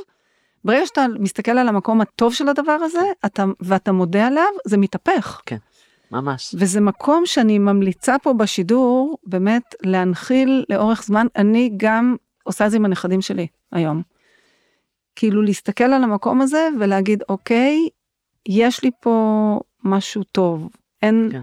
ברגע שאתה מסתכל על המקום הטוב של הדבר הזה, אתה, ואתה מודה עליו, זה מתהפך.
ממש.
וזה מקום שאני ממליצה פה בשידור, באמת להנחיל לאורך זמן, אני גם עושה את זה עם הנכדים שלי היום. כאילו להסתכל על המקום הזה ולהגיד, אוקיי, יש לי פה משהו טוב. אין...
כן,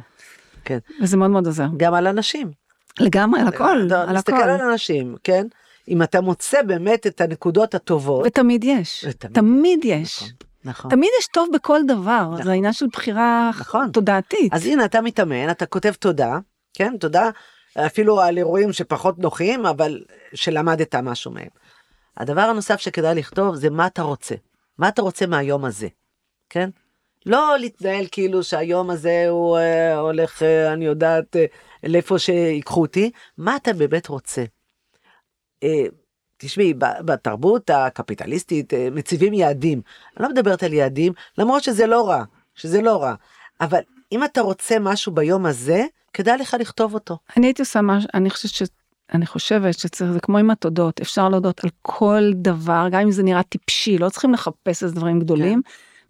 כן.
וזה מאוד מאוד עוזר.
גם על אנשים.
לגמרי, על הכל,
אתה
על הכל.
על אנשים, כן? אם אתה מוצא באמת את הנקודות הטובות.
ותמיד יש,
ותמיד-
תמיד יש.
נכון, נכון.
תמיד יש טוב בכל דבר,
נכון.
זה העניין של בחירה
נכון.
תודעתית.
אז הנה אתה מתאמן, אתה כותב תודה, כן? תודה אפילו על אירועים שפחות נוחים, אבל שלמדת משהו מהם. הדבר הנוסף שכדאי לכתוב זה מה אתה רוצה. מה אתה רוצה מהיום הזה, כן? לא להתנהל כאילו שהיום הזה הוא אה, הולך, אה, אני יודעת, אה, לאיפה שיקחו אותי, מה אתה באמת רוצה. אה, תשמעי, בתרבות הקפיטליסטית אה, מציבים יעדים. אני לא מדברת על יעדים, למרות שזה לא רע, שזה לא רע. אבל אם אתה רוצה משהו ביום הזה, כדאי לך לכתוב אותו.
אני הייתי עושה משהו, אני חושבת ש... אני חושבת שצריך, זה כמו עם התודות, אפשר להודות על כל דבר, גם אם זה נראה טיפשי, לא צריכים לחפש איזה דברים גדולים,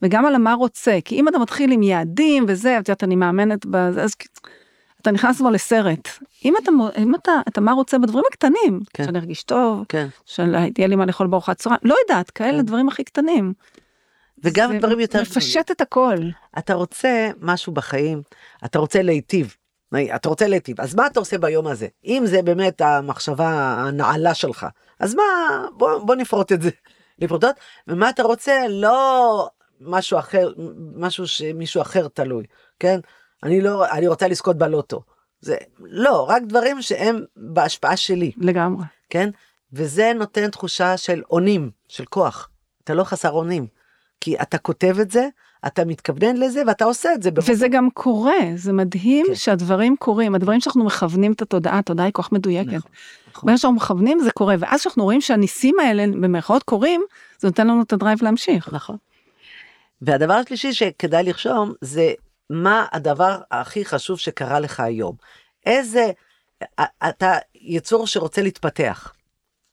וגם על מה רוצה, כי אם אתה מתחיל עם יעדים וזה, את יודעת, אני מאמנת בזה, אז אתה נכנס כבר לסרט. אם אתה, אם אתה, אתה מה רוצה בדברים הקטנים,
כן.
שאני ארגיש טוב,
כן.
שיהיה לי מה לאכול בארוחת צהריים, לא יודעת, כאלה
כן.
דברים הכי קטנים.
וגם דברים יותר
מפשט את הכל.
אתה רוצה משהו בחיים, אתה רוצה להיטיב. אתה רוצה להיטיב, אז מה אתה עושה ביום הזה? אם זה באמת המחשבה הנעלה שלך, אז מה, בוא, בוא נפרוט את זה לפרוטות, ומה אתה רוצה? לא משהו אחר, משהו שמישהו אחר תלוי, כן? אני לא, אני רוצה לזכות בלוטו. זה, לא, רק דברים שהם בהשפעה שלי,
לגמרי.
כן? וזה נותן תחושה של אונים, של כוח. אתה לא חסר אונים, כי אתה כותב את זה, אתה מתכוונן לזה ואתה עושה את זה.
וזה גם קורה, זה מדהים
כן.
שהדברים קורים, הדברים שאנחנו מכוונים את התודעה, התודעה היא כוח מדויקת.
נכון, נכון.
ברגע שאנחנו מכוונים זה קורה, ואז כשאנחנו רואים שהניסים האלה במרכאות קורים, זה נותן לנו את הדרייב להמשיך.
נכון. והדבר השלישי שכדאי לרשום זה מה הדבר הכי חשוב שקרה לך היום. איזה, אתה יצור שרוצה להתפתח,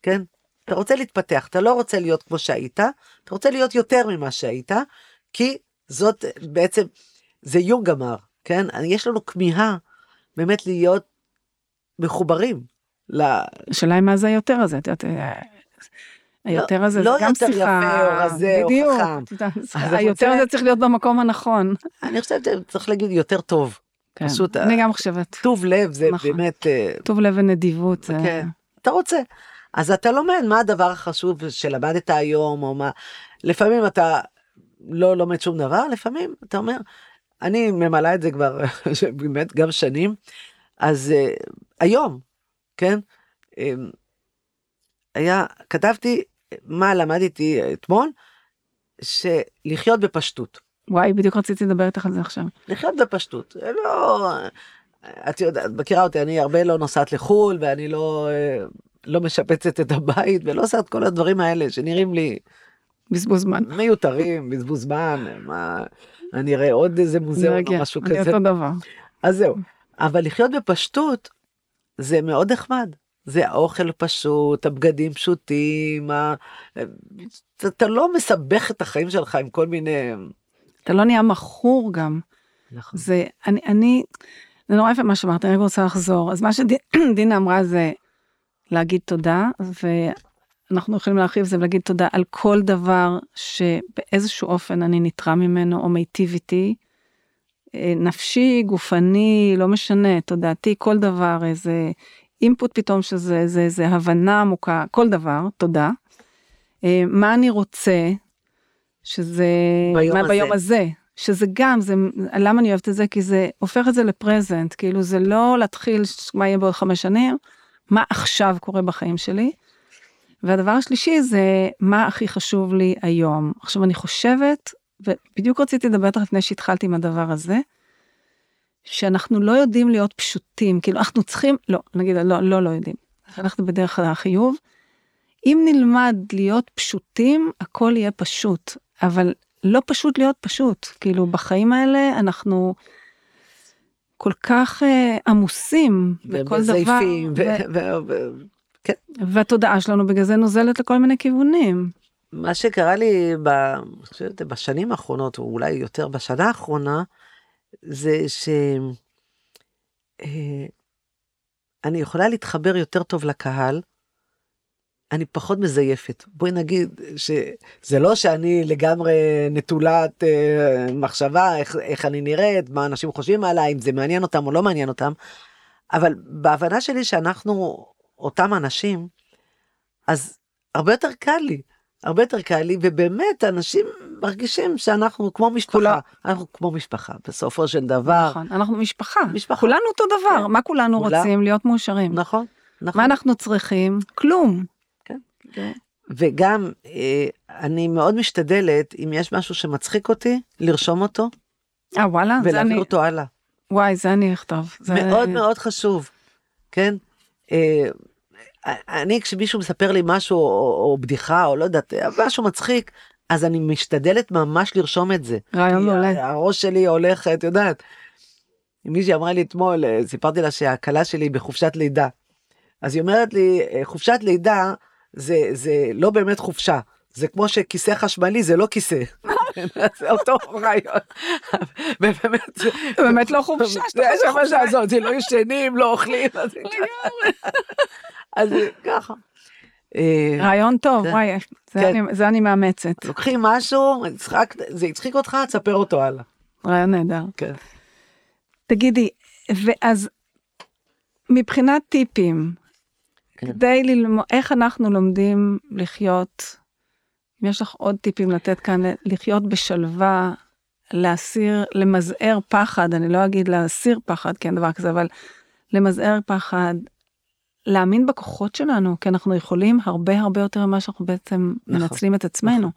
כן? אתה רוצה להתפתח, אתה לא רוצה להיות כמו שהיית, אתה רוצה להיות יותר ממה שהיית, כי זאת בעצם, זה יונג אמר, כן? יש לנו כמיהה באמת להיות מחוברים.
השאלה היא מה זה היותר הזה, את יודעת, אה, היותר הזה
לא
זה גם
יותר
שיחה,
יפה או רזה או
בדיוק,
חכם. אנחנו
היותר הזה צריך להיות במקום הנכון.
אני חושבת שצריך להגיד יותר טוב.
כן,
פשוט,
אני גם חושבת,
טוב לב זה
נכון.
באמת, אה,
טוב לב ונדיבות, זה-
כן, אתה רוצה. אז אתה לומד מה הדבר החשוב שלמדת היום, או מה, לפעמים אתה לא לומד שום דבר, לפעמים אתה אומר, אני ממלאה את זה כבר (laughs) באמת גם שנים, אז uh, היום, כן, um, היה, כתבתי מה למדתי אתמול, שלחיות בפשטות.
וואי, בדיוק רציתי לדבר איתך על זה עכשיו.
לחיות בפשטות, לא, את יודעת, מכירה אותי, אני הרבה לא נוסעת לחו"ל, ואני לא, לא משפצת את הבית, ולא עושה את כל הדברים האלה שנראים לי
בזבוז זמן.
מיותרים, בזבוז זמן, מה, אני אראה עוד איזה מוזיאון או משהו
אני
כזה.
אותו דבר.
אז זהו, אבל לחיות בפשטות זה מאוד נחמד. זה האוכל פשוט, הבגדים פשוטים, ה... אתה, לא מסבך את החיים שלך עם כל מיני...
אתה לא נהיה מכור גם.
נכון.
זה, אני, אני, זה נורא יפה מה שאמרת, אני רק רוצה לחזור. אז מה שדינה (clears throat) אמרה זה להגיד תודה, ואנחנו יכולים להרחיב זה ולהגיד תודה על כל דבר שבאיזשהו אופן אני נתרם ממנו או מיטיב איתי. אה, נפשי, גופני, לא משנה, תודעתי, כל דבר, איזה אינפוט פתאום שזה, איזה, איזה הבנה עמוקה, כל דבר, תודה. אה, מה אני רוצה, שזה,
ביום
מה
הזה.
ביום הזה, שזה גם, זה, למה אני אוהבת את זה? כי זה הופך את זה לפרזנט, כאילו זה לא להתחיל מה יהיה בעוד חמש שנים, מה עכשיו קורה בחיים שלי. והדבר השלישי זה מה הכי חשוב לי היום. עכשיו אני חושבת, ובדיוק רציתי לדבר איתך לפני שהתחלתי עם הדבר הזה, שאנחנו לא יודעים להיות פשוטים, כאילו אנחנו צריכים, לא, נגיד לא, לא, לא יודעים, אנחנו בדרך החיוב. אם נלמד להיות פשוטים, הכל יהיה פשוט, אבל לא פשוט להיות פשוט, כאילו בחיים האלה אנחנו כל כך אה, עמוסים בכל דבר,
ומזייפים,
ו-
ו- ו- ו- כן,
והתודעה שלנו בגלל זה נוזלת לכל מיני כיוונים.
מה שקרה לי ב, בשנים האחרונות, או אולי יותר בשנה האחרונה, זה ש... אה, אני יכולה להתחבר יותר טוב לקהל, אני פחות מזייפת. בואי נגיד שזה לא שאני לגמרי נטולת אה, מחשבה, איך, איך אני נראית, מה אנשים חושבים עליי, אם זה מעניין אותם או לא מעניין אותם, אבל בהבנה שלי שאנחנו אותם אנשים, אז הרבה יותר קל לי. הרבה יותר קל לי, ובאמת אנשים מרגישים שאנחנו כמו משפחה, כולה... אנחנו כמו משפחה, בסופו של דבר.
נכון, אנחנו משפחה, משפחה. כולנו אותו דבר, כן. מה כולנו כולה... רוצים? להיות מאושרים.
נכון, נכון.
מה אנחנו צריכים? כלום.
כן. כן. וגם אה, אני מאוד משתדלת, אם יש משהו שמצחיק אותי, לרשום אותו.
אה וואלה?
ולהעביר אני... אותו הלאה.
וואי, זה אני אכתוב.
זה... מאוד מאוד חשוב, כן? אה, אני כשמישהו מספר לי משהו או, או בדיחה או לא יודעת משהו מצחיק אז אני משתדלת ממש לרשום את זה.
רעיון מעולה.
הראש שלי הולך את יודעת. מישהי אמרה לי אתמול אה, סיפרתי לה שהכלה שלי בחופשת לידה. אז היא אומרת לי אה, חופשת לידה זה זה לא באמת חופשה זה כמו שכיסא חשמלי זה לא כיסא. (laughs) זה אותו רעיון. (laughs)
ובאמת זה באמת לא חופשה.
זה לא ישנים לא אוכלים. אז ככה.
אה, רעיון טוב, וואי, כן. זה אני מאמצת.
לוקחים משהו, זה הצחיק אותך, תספר אותו הלאה.
רעיון נהדר.
כן.
תגידי, ואז מבחינת טיפים, כן. כדי ללמוד, איך אנחנו לומדים לחיות, אם יש לך עוד טיפים לתת כאן, לחיות בשלווה, להסיר, למזער פחד, אני לא אגיד להסיר פחד, כי אין דבר כזה, אבל למזער פחד, להאמין בכוחות שלנו, כי אנחנו יכולים הרבה הרבה יותר ממה שאנחנו בעצם נכון, מנצלים את עצמנו. נכון.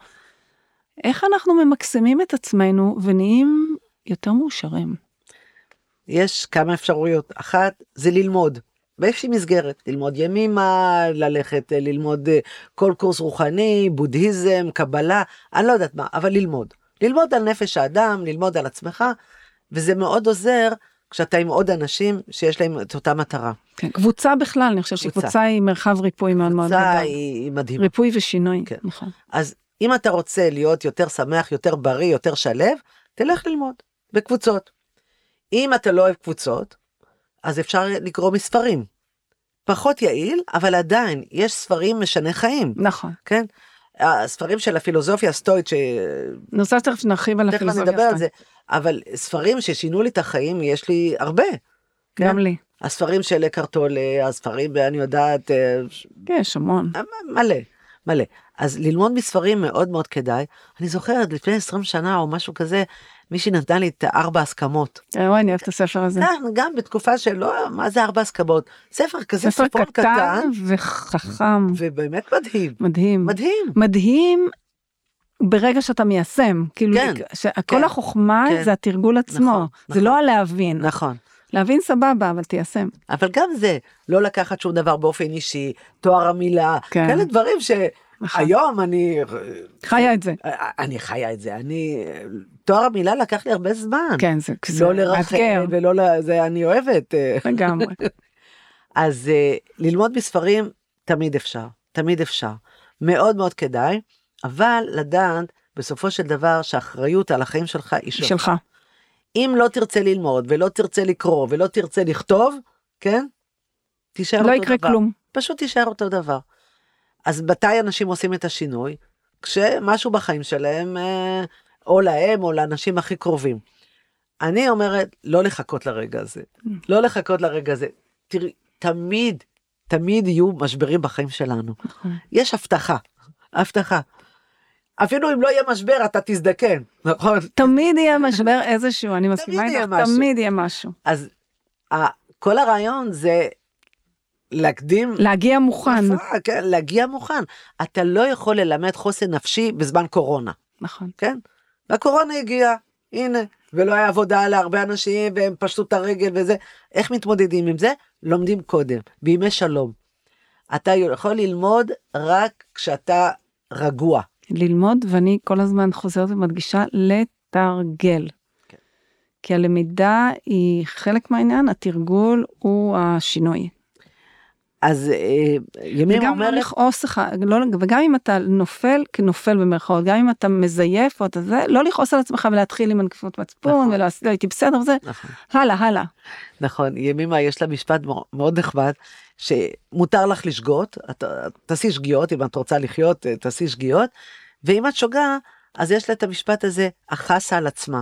איך אנחנו ממקסמים את עצמנו ונהיים יותר מאושרים?
יש כמה אפשרויות. אחת, זה ללמוד. באיזושהי מסגרת, ללמוד ימימה, ללכת ללמוד אה, כל קורס רוחני, בודהיזם, קבלה, אני לא יודעת מה, אבל ללמוד. ללמוד על נפש האדם, ללמוד על עצמך, וזה מאוד עוזר כשאתה עם עוד אנשים שיש להם את אותה מטרה.
כן, קבוצה בכלל, אני חושבת שקבוצה היא מרחב ריפוי מאוד מאוד
גדול. קבוצה היא מדהימה.
ריפוי ושינוי, כן. נכון.
אז אם אתה רוצה להיות יותר שמח, יותר בריא, יותר שלב, תלך ללמוד בקבוצות. אם אתה לא אוהב קבוצות, אז אפשר לקרוא מספרים. פחות יעיל, אבל עדיין יש ספרים משני חיים.
נכון.
כן? הספרים של הפילוסופיה הסטואית ש...
נוסף תכף נרחיב על הפילוסופיה הסטואית. תכף נדבר על זה.
אבל ספרים ששינו לי את החיים יש לי הרבה.
כן? גם לי.
הספרים של קרטולה, הספרים, אני יודעת... אה,
כן, יש המון. אה,
מלא, מלא. אז ללמוד מספרים מאוד מאוד כדאי. אני זוכרת, לפני 20 שנה או משהו כזה, מישהי נתנה לי את ארבע הסכמות.
אה, וואי, אני אוהבת את הספר הזה.
כן, גם בתקופה שלא, מה זה ארבע הסכמות? ספר כזה
ספר קטן. קטן. וחכם.
ובאמת מדהים.
מדהים.
מדהים.
מדהים ברגע שאתה מיישם, כאילו, כן, כל כן, החוכמה כן. זה התרגול עצמו, נכון, זה נכון, לא הלהבין.
נכון.
להבין סבבה, אבל תיישם.
אבל גם זה, לא לקחת שום דבר באופן אישי, תואר המילה, כן. כאלה דברים נכון. אני...
חיה את זה.
אני חיה את זה, אני... תואר המילה לקח לי הרבה זמן.
כן, זה...
לא לרחל ולא ל... זה אני אוהבת.
לגמרי. (laughs)
אז אה, ללמוד מספרים תמיד אפשר, תמיד אפשר. מאוד מאוד כדאי. אבל לדעת בסופו של דבר שהאחריות על החיים שלך היא שלך. שלך. אם לא תרצה ללמוד ולא תרצה לקרוא ולא תרצה לכתוב, כן? תישאר
לא
אותו
דבר. לא יקרה כלום.
פשוט תישאר אותו דבר. אז מתי אנשים עושים את השינוי? כשמשהו בחיים שלהם, אה, או להם או לאנשים הכי קרובים. אני אומרת, לא לחכות לרגע הזה. לא לחכות לרגע הזה. תראי, תמיד, תמיד יהיו משברים בחיים שלנו. נכון. יש הבטחה, הבטחה. אפילו אם לא יהיה משבר אתה תזדקן, נכון?
תמיד יהיה משבר איזשהו, אני מסכימה איתך, תמיד יהיה משהו.
אז כל הרעיון זה להקדים...
להגיע מוכן.
כן, להגיע מוכן. אתה לא יכול ללמד חוסן נפשי בזמן קורונה.
נכון.
כן? והקורונה הגיעה, הנה, ולא היה עבודה להרבה אנשים והם פשטו את הרגל וזה. איך מתמודדים עם זה? לומדים קודם, בימי שלום. אתה יכול ללמוד רק כשאתה רגוע.
ללמוד, ואני כל הזמן חוזרת ומדגישה, לתרגל. כן. כי הלמידה היא חלק מהעניין, התרגול הוא השינוי.
אז אה, ימימה
וגם לא לכעוס לך, לא, וגם אם אתה נופל, כנופל במרכאות, גם אם אתה מזייף או אתה זה, לא לכעוס על עצמך ולהתחיל עם הנקפות מצפון,
נכון.
ולעשות, הייתי בסדר וזה,
נכון,
הלאה, הלאה.
נכון, ימימה יש לה משפט מאו- מאוד נחמד, שמותר לך לשגות, את- תעשי שגיאות, אם את רוצה לחיות, אה, תעשי שגיאות, ואם את שוגה, אז יש לה את המשפט הזה, החסה על עצמה.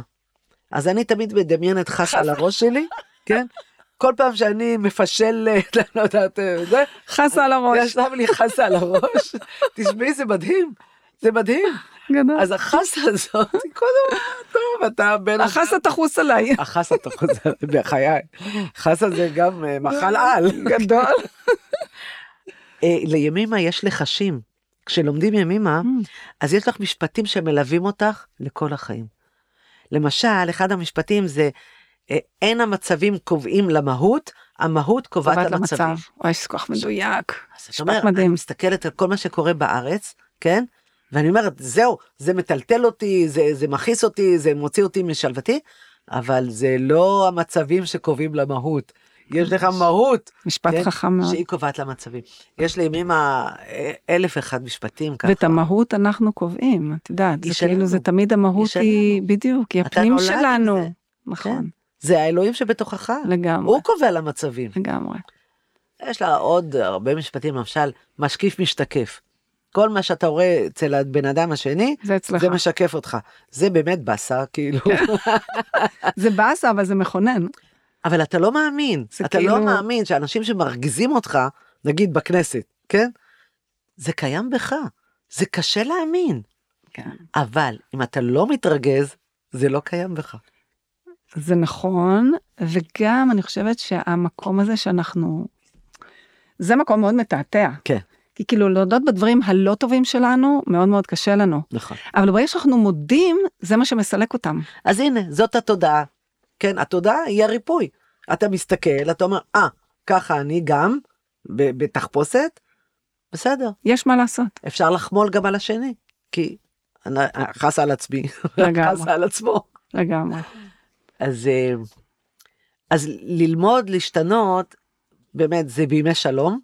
אז אני תמיד מדמיינת חס על הראש שלי, כן? כל פעם שאני מפשל, אה, (laughs) לא יודעת, אה, זה,
חסה על הראש.
יש לי חסה על הראש, (laughs) תשמעי, זה מדהים, זה מדהים.
גדול.
אז החסה הזאת, (laughs) קודם, טוב, אתה בן...
החסה תחוס עליי.
החסה אתה חוזר, בחיי. חסה זה גם אה, מאכל על.
גדול.
לימימה יש לחשים. כשלומדים ימימה, אז יש לך משפטים שמלווים אותך לכל החיים. למשל, אחד המשפטים זה, אין המצבים קובעים למהות, המהות קובעת למצבים.
למצב. וואי, זה כל כך מדויק.
אז זאת אומרת, אני. מסתכלת על כל מה שקורה בארץ, כן? ואני אומרת, זהו, זה מטלטל אותי, זה, זה מכעיס אותי, זה מוציא אותי משלוותי, אבל זה לא המצבים שקובעים למהות. יש לך מהות,
משפט
כן?
חכם מאוד.
שהיא קובעת למצבים. יש לימימה אה, אלף ואחד משפטים ככה.
ואת המהות אנחנו קובעים, את יודעת, זה כאילו, זה. תמיד המהות
היא
בדיוק, היא הפנים שלנו.
כן.
נכון,
זה האלוהים שבתוכך,
לגמרי,
הוא קובע למצבים.
לגמרי.
יש לה עוד הרבה משפטים, למשל, משקיף משתקף. כל מה שאתה רואה אצל הבן אדם השני,
זה אצלך.
זה משקף אותך. זה באמת באסה, כאילו.
זה באסה, אבל זה מכונן.
אבל אתה לא מאמין, אתה
כאילו-
לא מאמין שאנשים שמרגיזים אותך, נגיד בכנסת, כן? זה קיים בך, זה קשה להאמין.
כן.
אבל אם אתה לא מתרגז, זה לא קיים בך.
זה נכון, וגם אני חושבת שהמקום הזה שאנחנו, זה מקום מאוד מתעתע.
כן.
כי כאילו להודות בדברים הלא טובים שלנו, מאוד מאוד קשה לנו.
נכון.
אבל ברגע שאנחנו מודים, זה מה שמסלק אותם.
אז הנה, זאת התודעה. כן, התודעה היא הריפוי. אתה מסתכל, אתה אומר, אה, ככה אני גם, בתחפושת, בסדר,
יש מה לעשות.
אפשר לחמול גם על השני, כי חס על עצמי. חס על עצמו.
לגמרי.
אז, אה, אז ללמוד להשתנות, באמת, זה בימי שלום,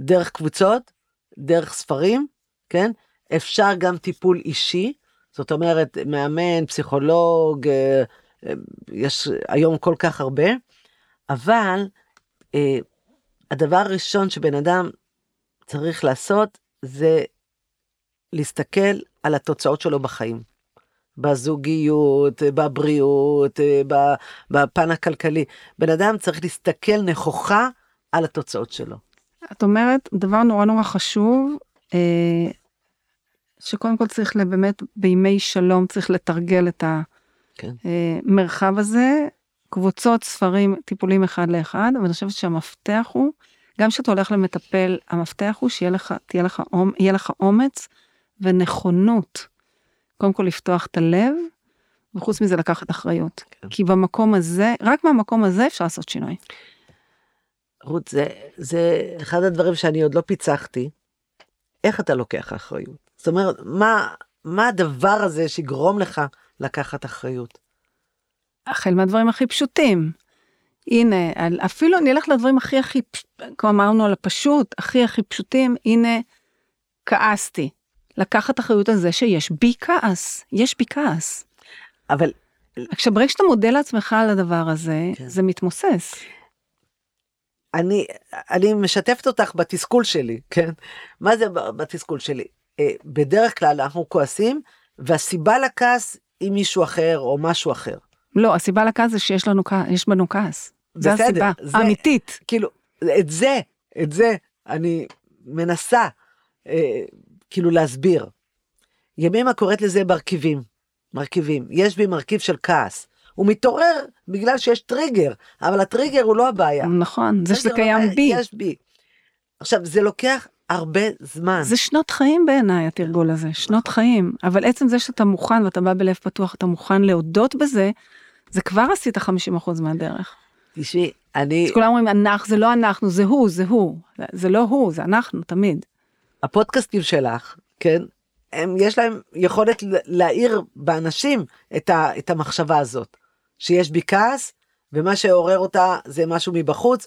דרך קבוצות, דרך ספרים, כן? אפשר גם טיפול אישי, זאת אומרת, מאמן, פסיכולוג, אה, אה, יש היום כל כך הרבה, אבל הדבר הראשון שבן אדם צריך לעשות זה להסתכל על התוצאות שלו בחיים. בזוגיות, בבריאות, ב- בפן הכלכלי. בן אדם צריך להסתכל נכוחה על התוצאות שלו.
את אומרת דבר נורא נורא חשוב, אה, שקודם כל צריך באמת בימי שלום צריך לתרגל את
כן.
המרחב הזה, קבוצות, ספרים, טיפולים אחד לאחד, אבל אני חושבת שהמפתח הוא, גם כשאתה הולך למטפל, המפתח הוא שיהיה לך, לך, אומ- יהיה לך אומץ ונכונות, קודם כל לפתוח את הלב, וחוץ מזה לקחת אחריות.
כן.
כי במקום הזה, רק מהמקום הזה אפשר לעשות שינוי.
רות, זה, זה אחד הדברים שאני עוד לא פיצחתי. איך אתה לוקח אחריות? זאת אומרת, מה, מה הדבר הזה שיגרום לך לקחת אחריות?
החל מהדברים הכי פשוטים. הנה, אפילו אני אלך לדברים הכי הכי, כמו אמרנו על הפשוט, הכי הכי פשוטים, הנה, כעסתי. לקחת אחריות על זה שיש בי כעס, יש בי כעס.
אבל
עכשיו ברגע שאתה מודה לעצמך על הדבר הזה,
כן.
זה מתמוסס.
אני, אני משתפת אותך בתסכול שלי, כן? מה זה בתסכול שלי? אה, בדרך כלל אנחנו כועסים, והסיבה לכעס היא מישהו אחר או משהו אחר.
לא, הסיבה לכעס זה שיש לנו כעס, יש בנו כעס. זה הסיבה,
זה-
האמיתית.
כאילו, את זה, את זה אני מנסה אה, כאילו להסביר. ימימה קוראת לזה מרכיבים, מרכיבים. יש בי מרכיב של כעס. הוא מתעורר בגלל שיש טריגר, אבל הטריגר הוא לא הבעיה.
נכון, זה שזה קיים
הבעיה,
בי.
יש בי. עכשיו, זה לוקח הרבה זמן.
זה שנות חיים בעיניי התרגול הזה, שנות חיים. אבל עצם זה שאתה מוכן ואתה בא בלב פתוח, אתה מוכן להודות בזה, זה כבר עשית 50% מהדרך.
תשמעי, אני,
אז כולם אומרים אנחנו, זה לא אנחנו, זה הוא, זה הוא. זה לא הוא, זה אנחנו, תמיד.
הפודקאסטים שלך, כן, הם, יש להם יכולת ל- להאיר באנשים את, ה, את המחשבה הזאת, שיש בי כעס, ומה שעורר אותה זה משהו מבחוץ,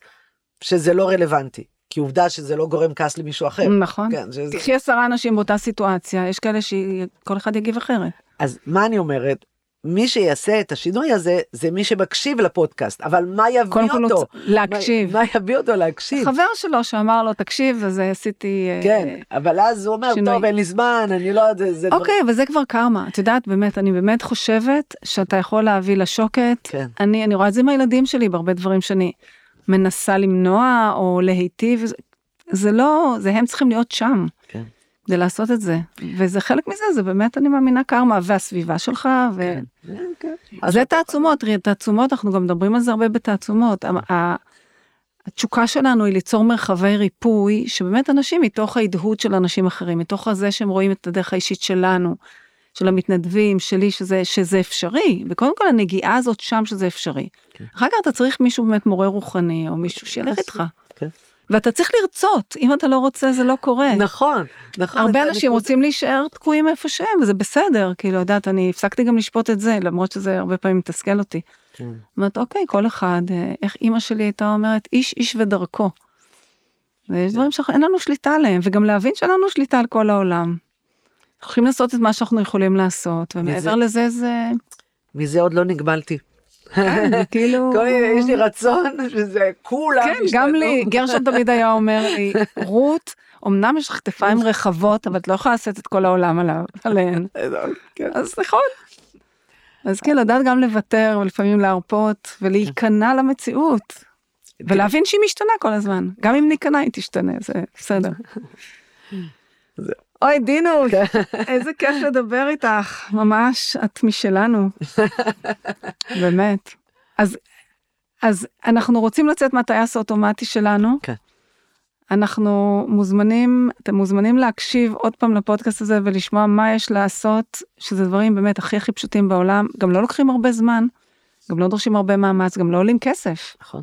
שזה לא רלוונטי. כי עובדה שזה לא גורם כעס למישהו אחר.
נכון.
כן, שזה...
תקחי עשרה אנשים באותה סיטואציה, יש כאלה שכל אחד יגיב אחרת.
אז מה אני אומרת? מי שיעשה את השינוי הזה, זה מי שמקשיב לפודקאסט, אבל מה יביא
קודם כל
אותו?
צ- להקשיב.
מה, מה יביא אותו להקשיב?
חבר שלו שאמר לו, תקשיב, אז עשיתי... אה,
כן, אבל אז הוא אומר,
שינוי.
טוב, אין לי זמן, אני לא יודע, זה...
אוקיי, אבל זה כבר קרמה. את יודעת, באמת, אני באמת חושבת שאתה יכול להביא לשוקת.
כן.
אני, אני רואה את זה עם הילדים שלי בהרבה דברים שאני מנסה למנוע או להיטיב. זה- זה לא, זה הם צריכים להיות שם
כן.
כדי לעשות את זה. וזה חלק מזה, זה באמת, אני מאמינה, קרמה, והסביבה שלך, ו...
כן, כן.
זה תעצומות, תראי, תעצומות, אנחנו גם מדברים על זה הרבה בתעצומות. ה- התשוקה שלנו היא ליצור מרחבי ריפוי, שבאמת אנשים מתוך ההדהוד של אנשים אחרים, מתוך הזה שהם רואים את הדרך האישית שלנו, של המתנדבים, שלי, שזה, שזה אפשרי, וקודם כל הנגיעה הזאת שם שזה אפשרי.
כן.
אחר כך אתה צריך מישהו באמת מורה רוחני, או מישהו שילך איתך.
כן.
ואתה צריך לרצות, אם אתה לא רוצה זה לא קורה.
נכון, נכון.
הרבה אנשים
הנקודה-
רוצים להישאר תקועים איפה שהם, וזה בסדר, כאילו, יודעת, אני הפסקתי גם לשפוט את זה, למרות שזה הרבה פעמים מתסכל אותי.
כן.
אומרת, אוקיי, כל אחד, אה, איך אימא שלי הייתה אומרת, איש איש ודרכו. ויש דברים שאין לנו שליטה עליהם, וגם להבין שאין לנו שליטה על כל העולם. אנחנו יכולים לעשות את מה שאנחנו יכולים לעשות, ומעבר
וזה-
לזה זה,
מזה עוד לא נגמלתי.
כן, זה כאילו... (laughs)
יש לי רצון שזה כולם
כן, גם לי, גרשון תמיד היה אומר לי, (laughs) רות, אמנם יש לך כתפיים רחבות, אבל את לא יכולה לשאת את כל העולם עליהן. (laughs)
כן.
אז נכון. אז כן, לדעת גם לוותר ולפעמים להרפות ולהיכנע למציאות. ולהבין שהיא משתנה כל הזמן. גם אם ניכנע היא תשתנה, זה בסדר. אוי דינוש, איזה כיף לדבר איתך, ממש, את משלנו. (laughs) באמת. אז, אז אנחנו רוצים לצאת מהטייס האוטומטי שלנו.
כן.
אנחנו מוזמנים, אתם מוזמנים להקשיב עוד פעם לפודקאסט הזה ולשמוע מה יש לעשות, שזה דברים באמת הכי הכי פשוטים בעולם, גם לא לוקחים הרבה זמן, גם לא דורשים הרבה מאמץ, גם לא עולים כסף.
נכון,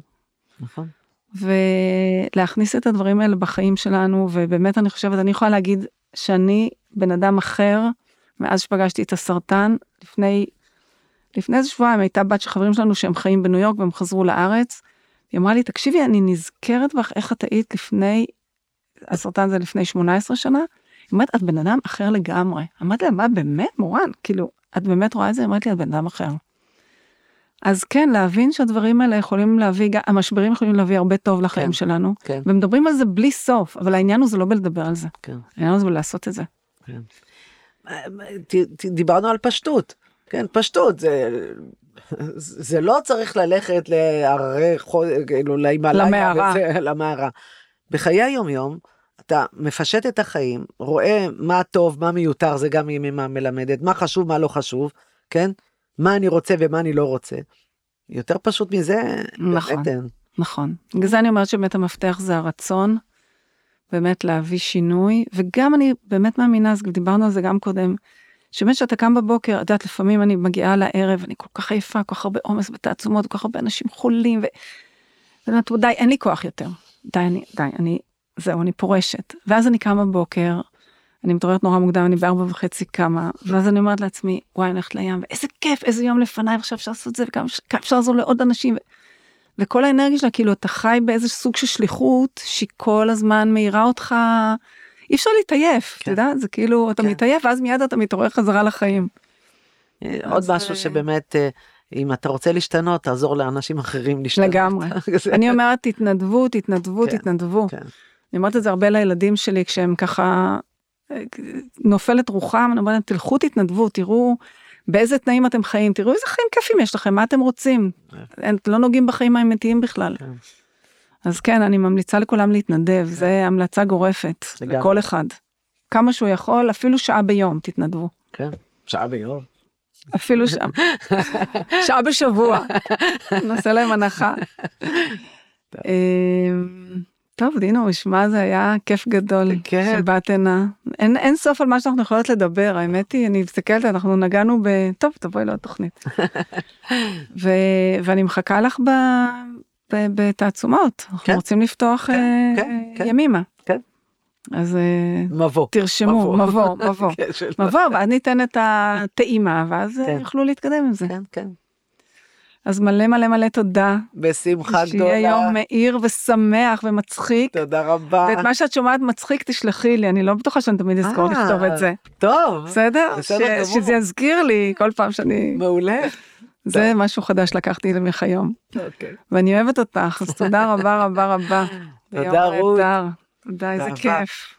נכון.
ולהכניס את הדברים האלה בחיים שלנו, ובאמת אני חושבת, אני יכולה להגיד שאני בן אדם אחר, מאז שפגשתי את הסרטן, לפני, לפני איזה שבועיים הייתה בת של חברים שלנו שהם חיים בניו יורק והם חזרו לארץ, היא אמרה לי, תקשיבי, אני נזכרת בך איך את היית לפני, הסרטן זה לפני 18 שנה, היא אומרת, את בן אדם אחר לגמרי. אמרתי לה, מה באמת, מורן? כאילו, את באמת רואה את זה? היא אמרת לי, את בן אדם אחר. אז כן, להבין שהדברים האלה יכולים להביא, גם- המשברים יכולים להביא הרבה טוב לחיים
כן,
שלנו,
כן.
ומדברים על זה בלי סוף, אבל העניין הוא זה לא בלדבר על זה,
כן.
העניין הוא זה לעשות את זה.
ת- דיברנו על פשטות, כן, פשטות, זה, זה לא צריך ללכת להררי, חו- כאילו להימאליה,
למערה.
וזה, (laughs) למערה. בחיי היום יום, אתה מפשט את החיים, רואה מה טוב, מה מיותר, זה גם ימימה מלמדת, מה חשוב, מה לא חשוב, כן? מה אני רוצה ומה אני לא רוצה. יותר פשוט מזה,
נכון.
באמת אין.
נכון. בגלל זה אני אומרת שבאמת המפתח זה הרצון, באמת להביא שינוי, וגם אני באמת מאמינה, אז דיברנו על זה גם קודם, שבאמת שאתה קם בבוקר, את יודעת, לפעמים אני מגיעה לערב, אני כל כך עייפה, כל כך הרבה עומס בתעצומות, כל כך הרבה אנשים חולים, ו... ואני אומרת, די, אין לי כוח יותר. די, אני, די, אני, זהו, אני פורשת. ואז אני קמה בבוקר, אני מתעוררת נורא מוקדם, אני בארבע וחצי קמה, ואז אני אומרת לעצמי, וואי, אני הולכת לים, ואיזה כיף, איזה יום לפניי, עכשיו אפשר לעשות את זה, וכמה כמה אפשר לעזור לעוד אנשים. וכל האנרגיה שלה, כאילו, אתה חי באיזה סוג של שליחות, שהיא כל הזמן מאירה אותך, אי אפשר להתעייף, אתה
כן.
יודע, זה כאילו, אתה
כן.
מתעייף, ואז מיד אתה מתעורר חזרה לחיים.
אה,
אז,
עוד משהו
אה,
שבאמת, אה, אם אתה רוצה להשתנות, תעזור לאנשים אחרים להשתנות.
לגמרי. (laughs)
זה-
אני אומרת, תתנדבו, תתנדבו,
כן,
תתנדבו.
כן.
אני אומרת את זה הרבה לילדים שלי, כשהם ככה, נופלת רוחם, אני אומרת, תלכו תתנדבו, תראו באיזה תנאים אתם חיים, תראו איזה חיים כיפים יש לכם, מה אתם רוצים. אין- לא נוגעים בחיים האמיתיים בכלל.
כן.
אז כן, אני ממליצה לכולם להתנדב, זה המלצה גורפת. לכל אחד. כמה שהוא יכול, אפילו שעה ביום, תתנדבו.
כן, שעה ביום.
אפילו שעה. (laughs) שעה בשבוע. נעשה להם הנחה. (laughs) טוב, דינוש, מה זה היה כיף גדול
כן.
שבאת הנה. אין, אין סוף על מה שאנחנו יכולות לדבר, האמת היא, אני מסתכלת, אנחנו נגענו ב... טוב, תבואי לעוד תוכנית. (laughs) ו... ואני מחכה לך ב... ב... בתעצומות, אנחנו
כן.
רוצים לפתוח
כן,
אה,
כן, כן.
ימימה.
כן.
אז אה,
מבוא.
תרשמו, מבוא, מבוא. (laughs)
כן,
מבוא, ואז ניתן את הטעימה, ואז אה,
כן.
יוכלו להתקדם עם זה.
כן, כן.
אז מלא מלא מלא תודה.
בשמחה גדולה.
שיהיה יום מאיר ושמח ומצחיק.
תודה רבה.
ואת מה שאת שומעת מצחיק תשלחי לי, אני לא בטוחה שאני תמיד אזכור
אה,
לכתוב את זה.
טוב.
בסדר?
בסדר
ש-. שזה יזכיר לי כל פעם שאני...
מעולה.
זה משהו חדש לקחתי ממך היום.
אוקיי.
ואני אוהבת אותך, אז תודה רבה רבה רבה. (laughs)
תודה, רות.
תודה, איזה. כיף.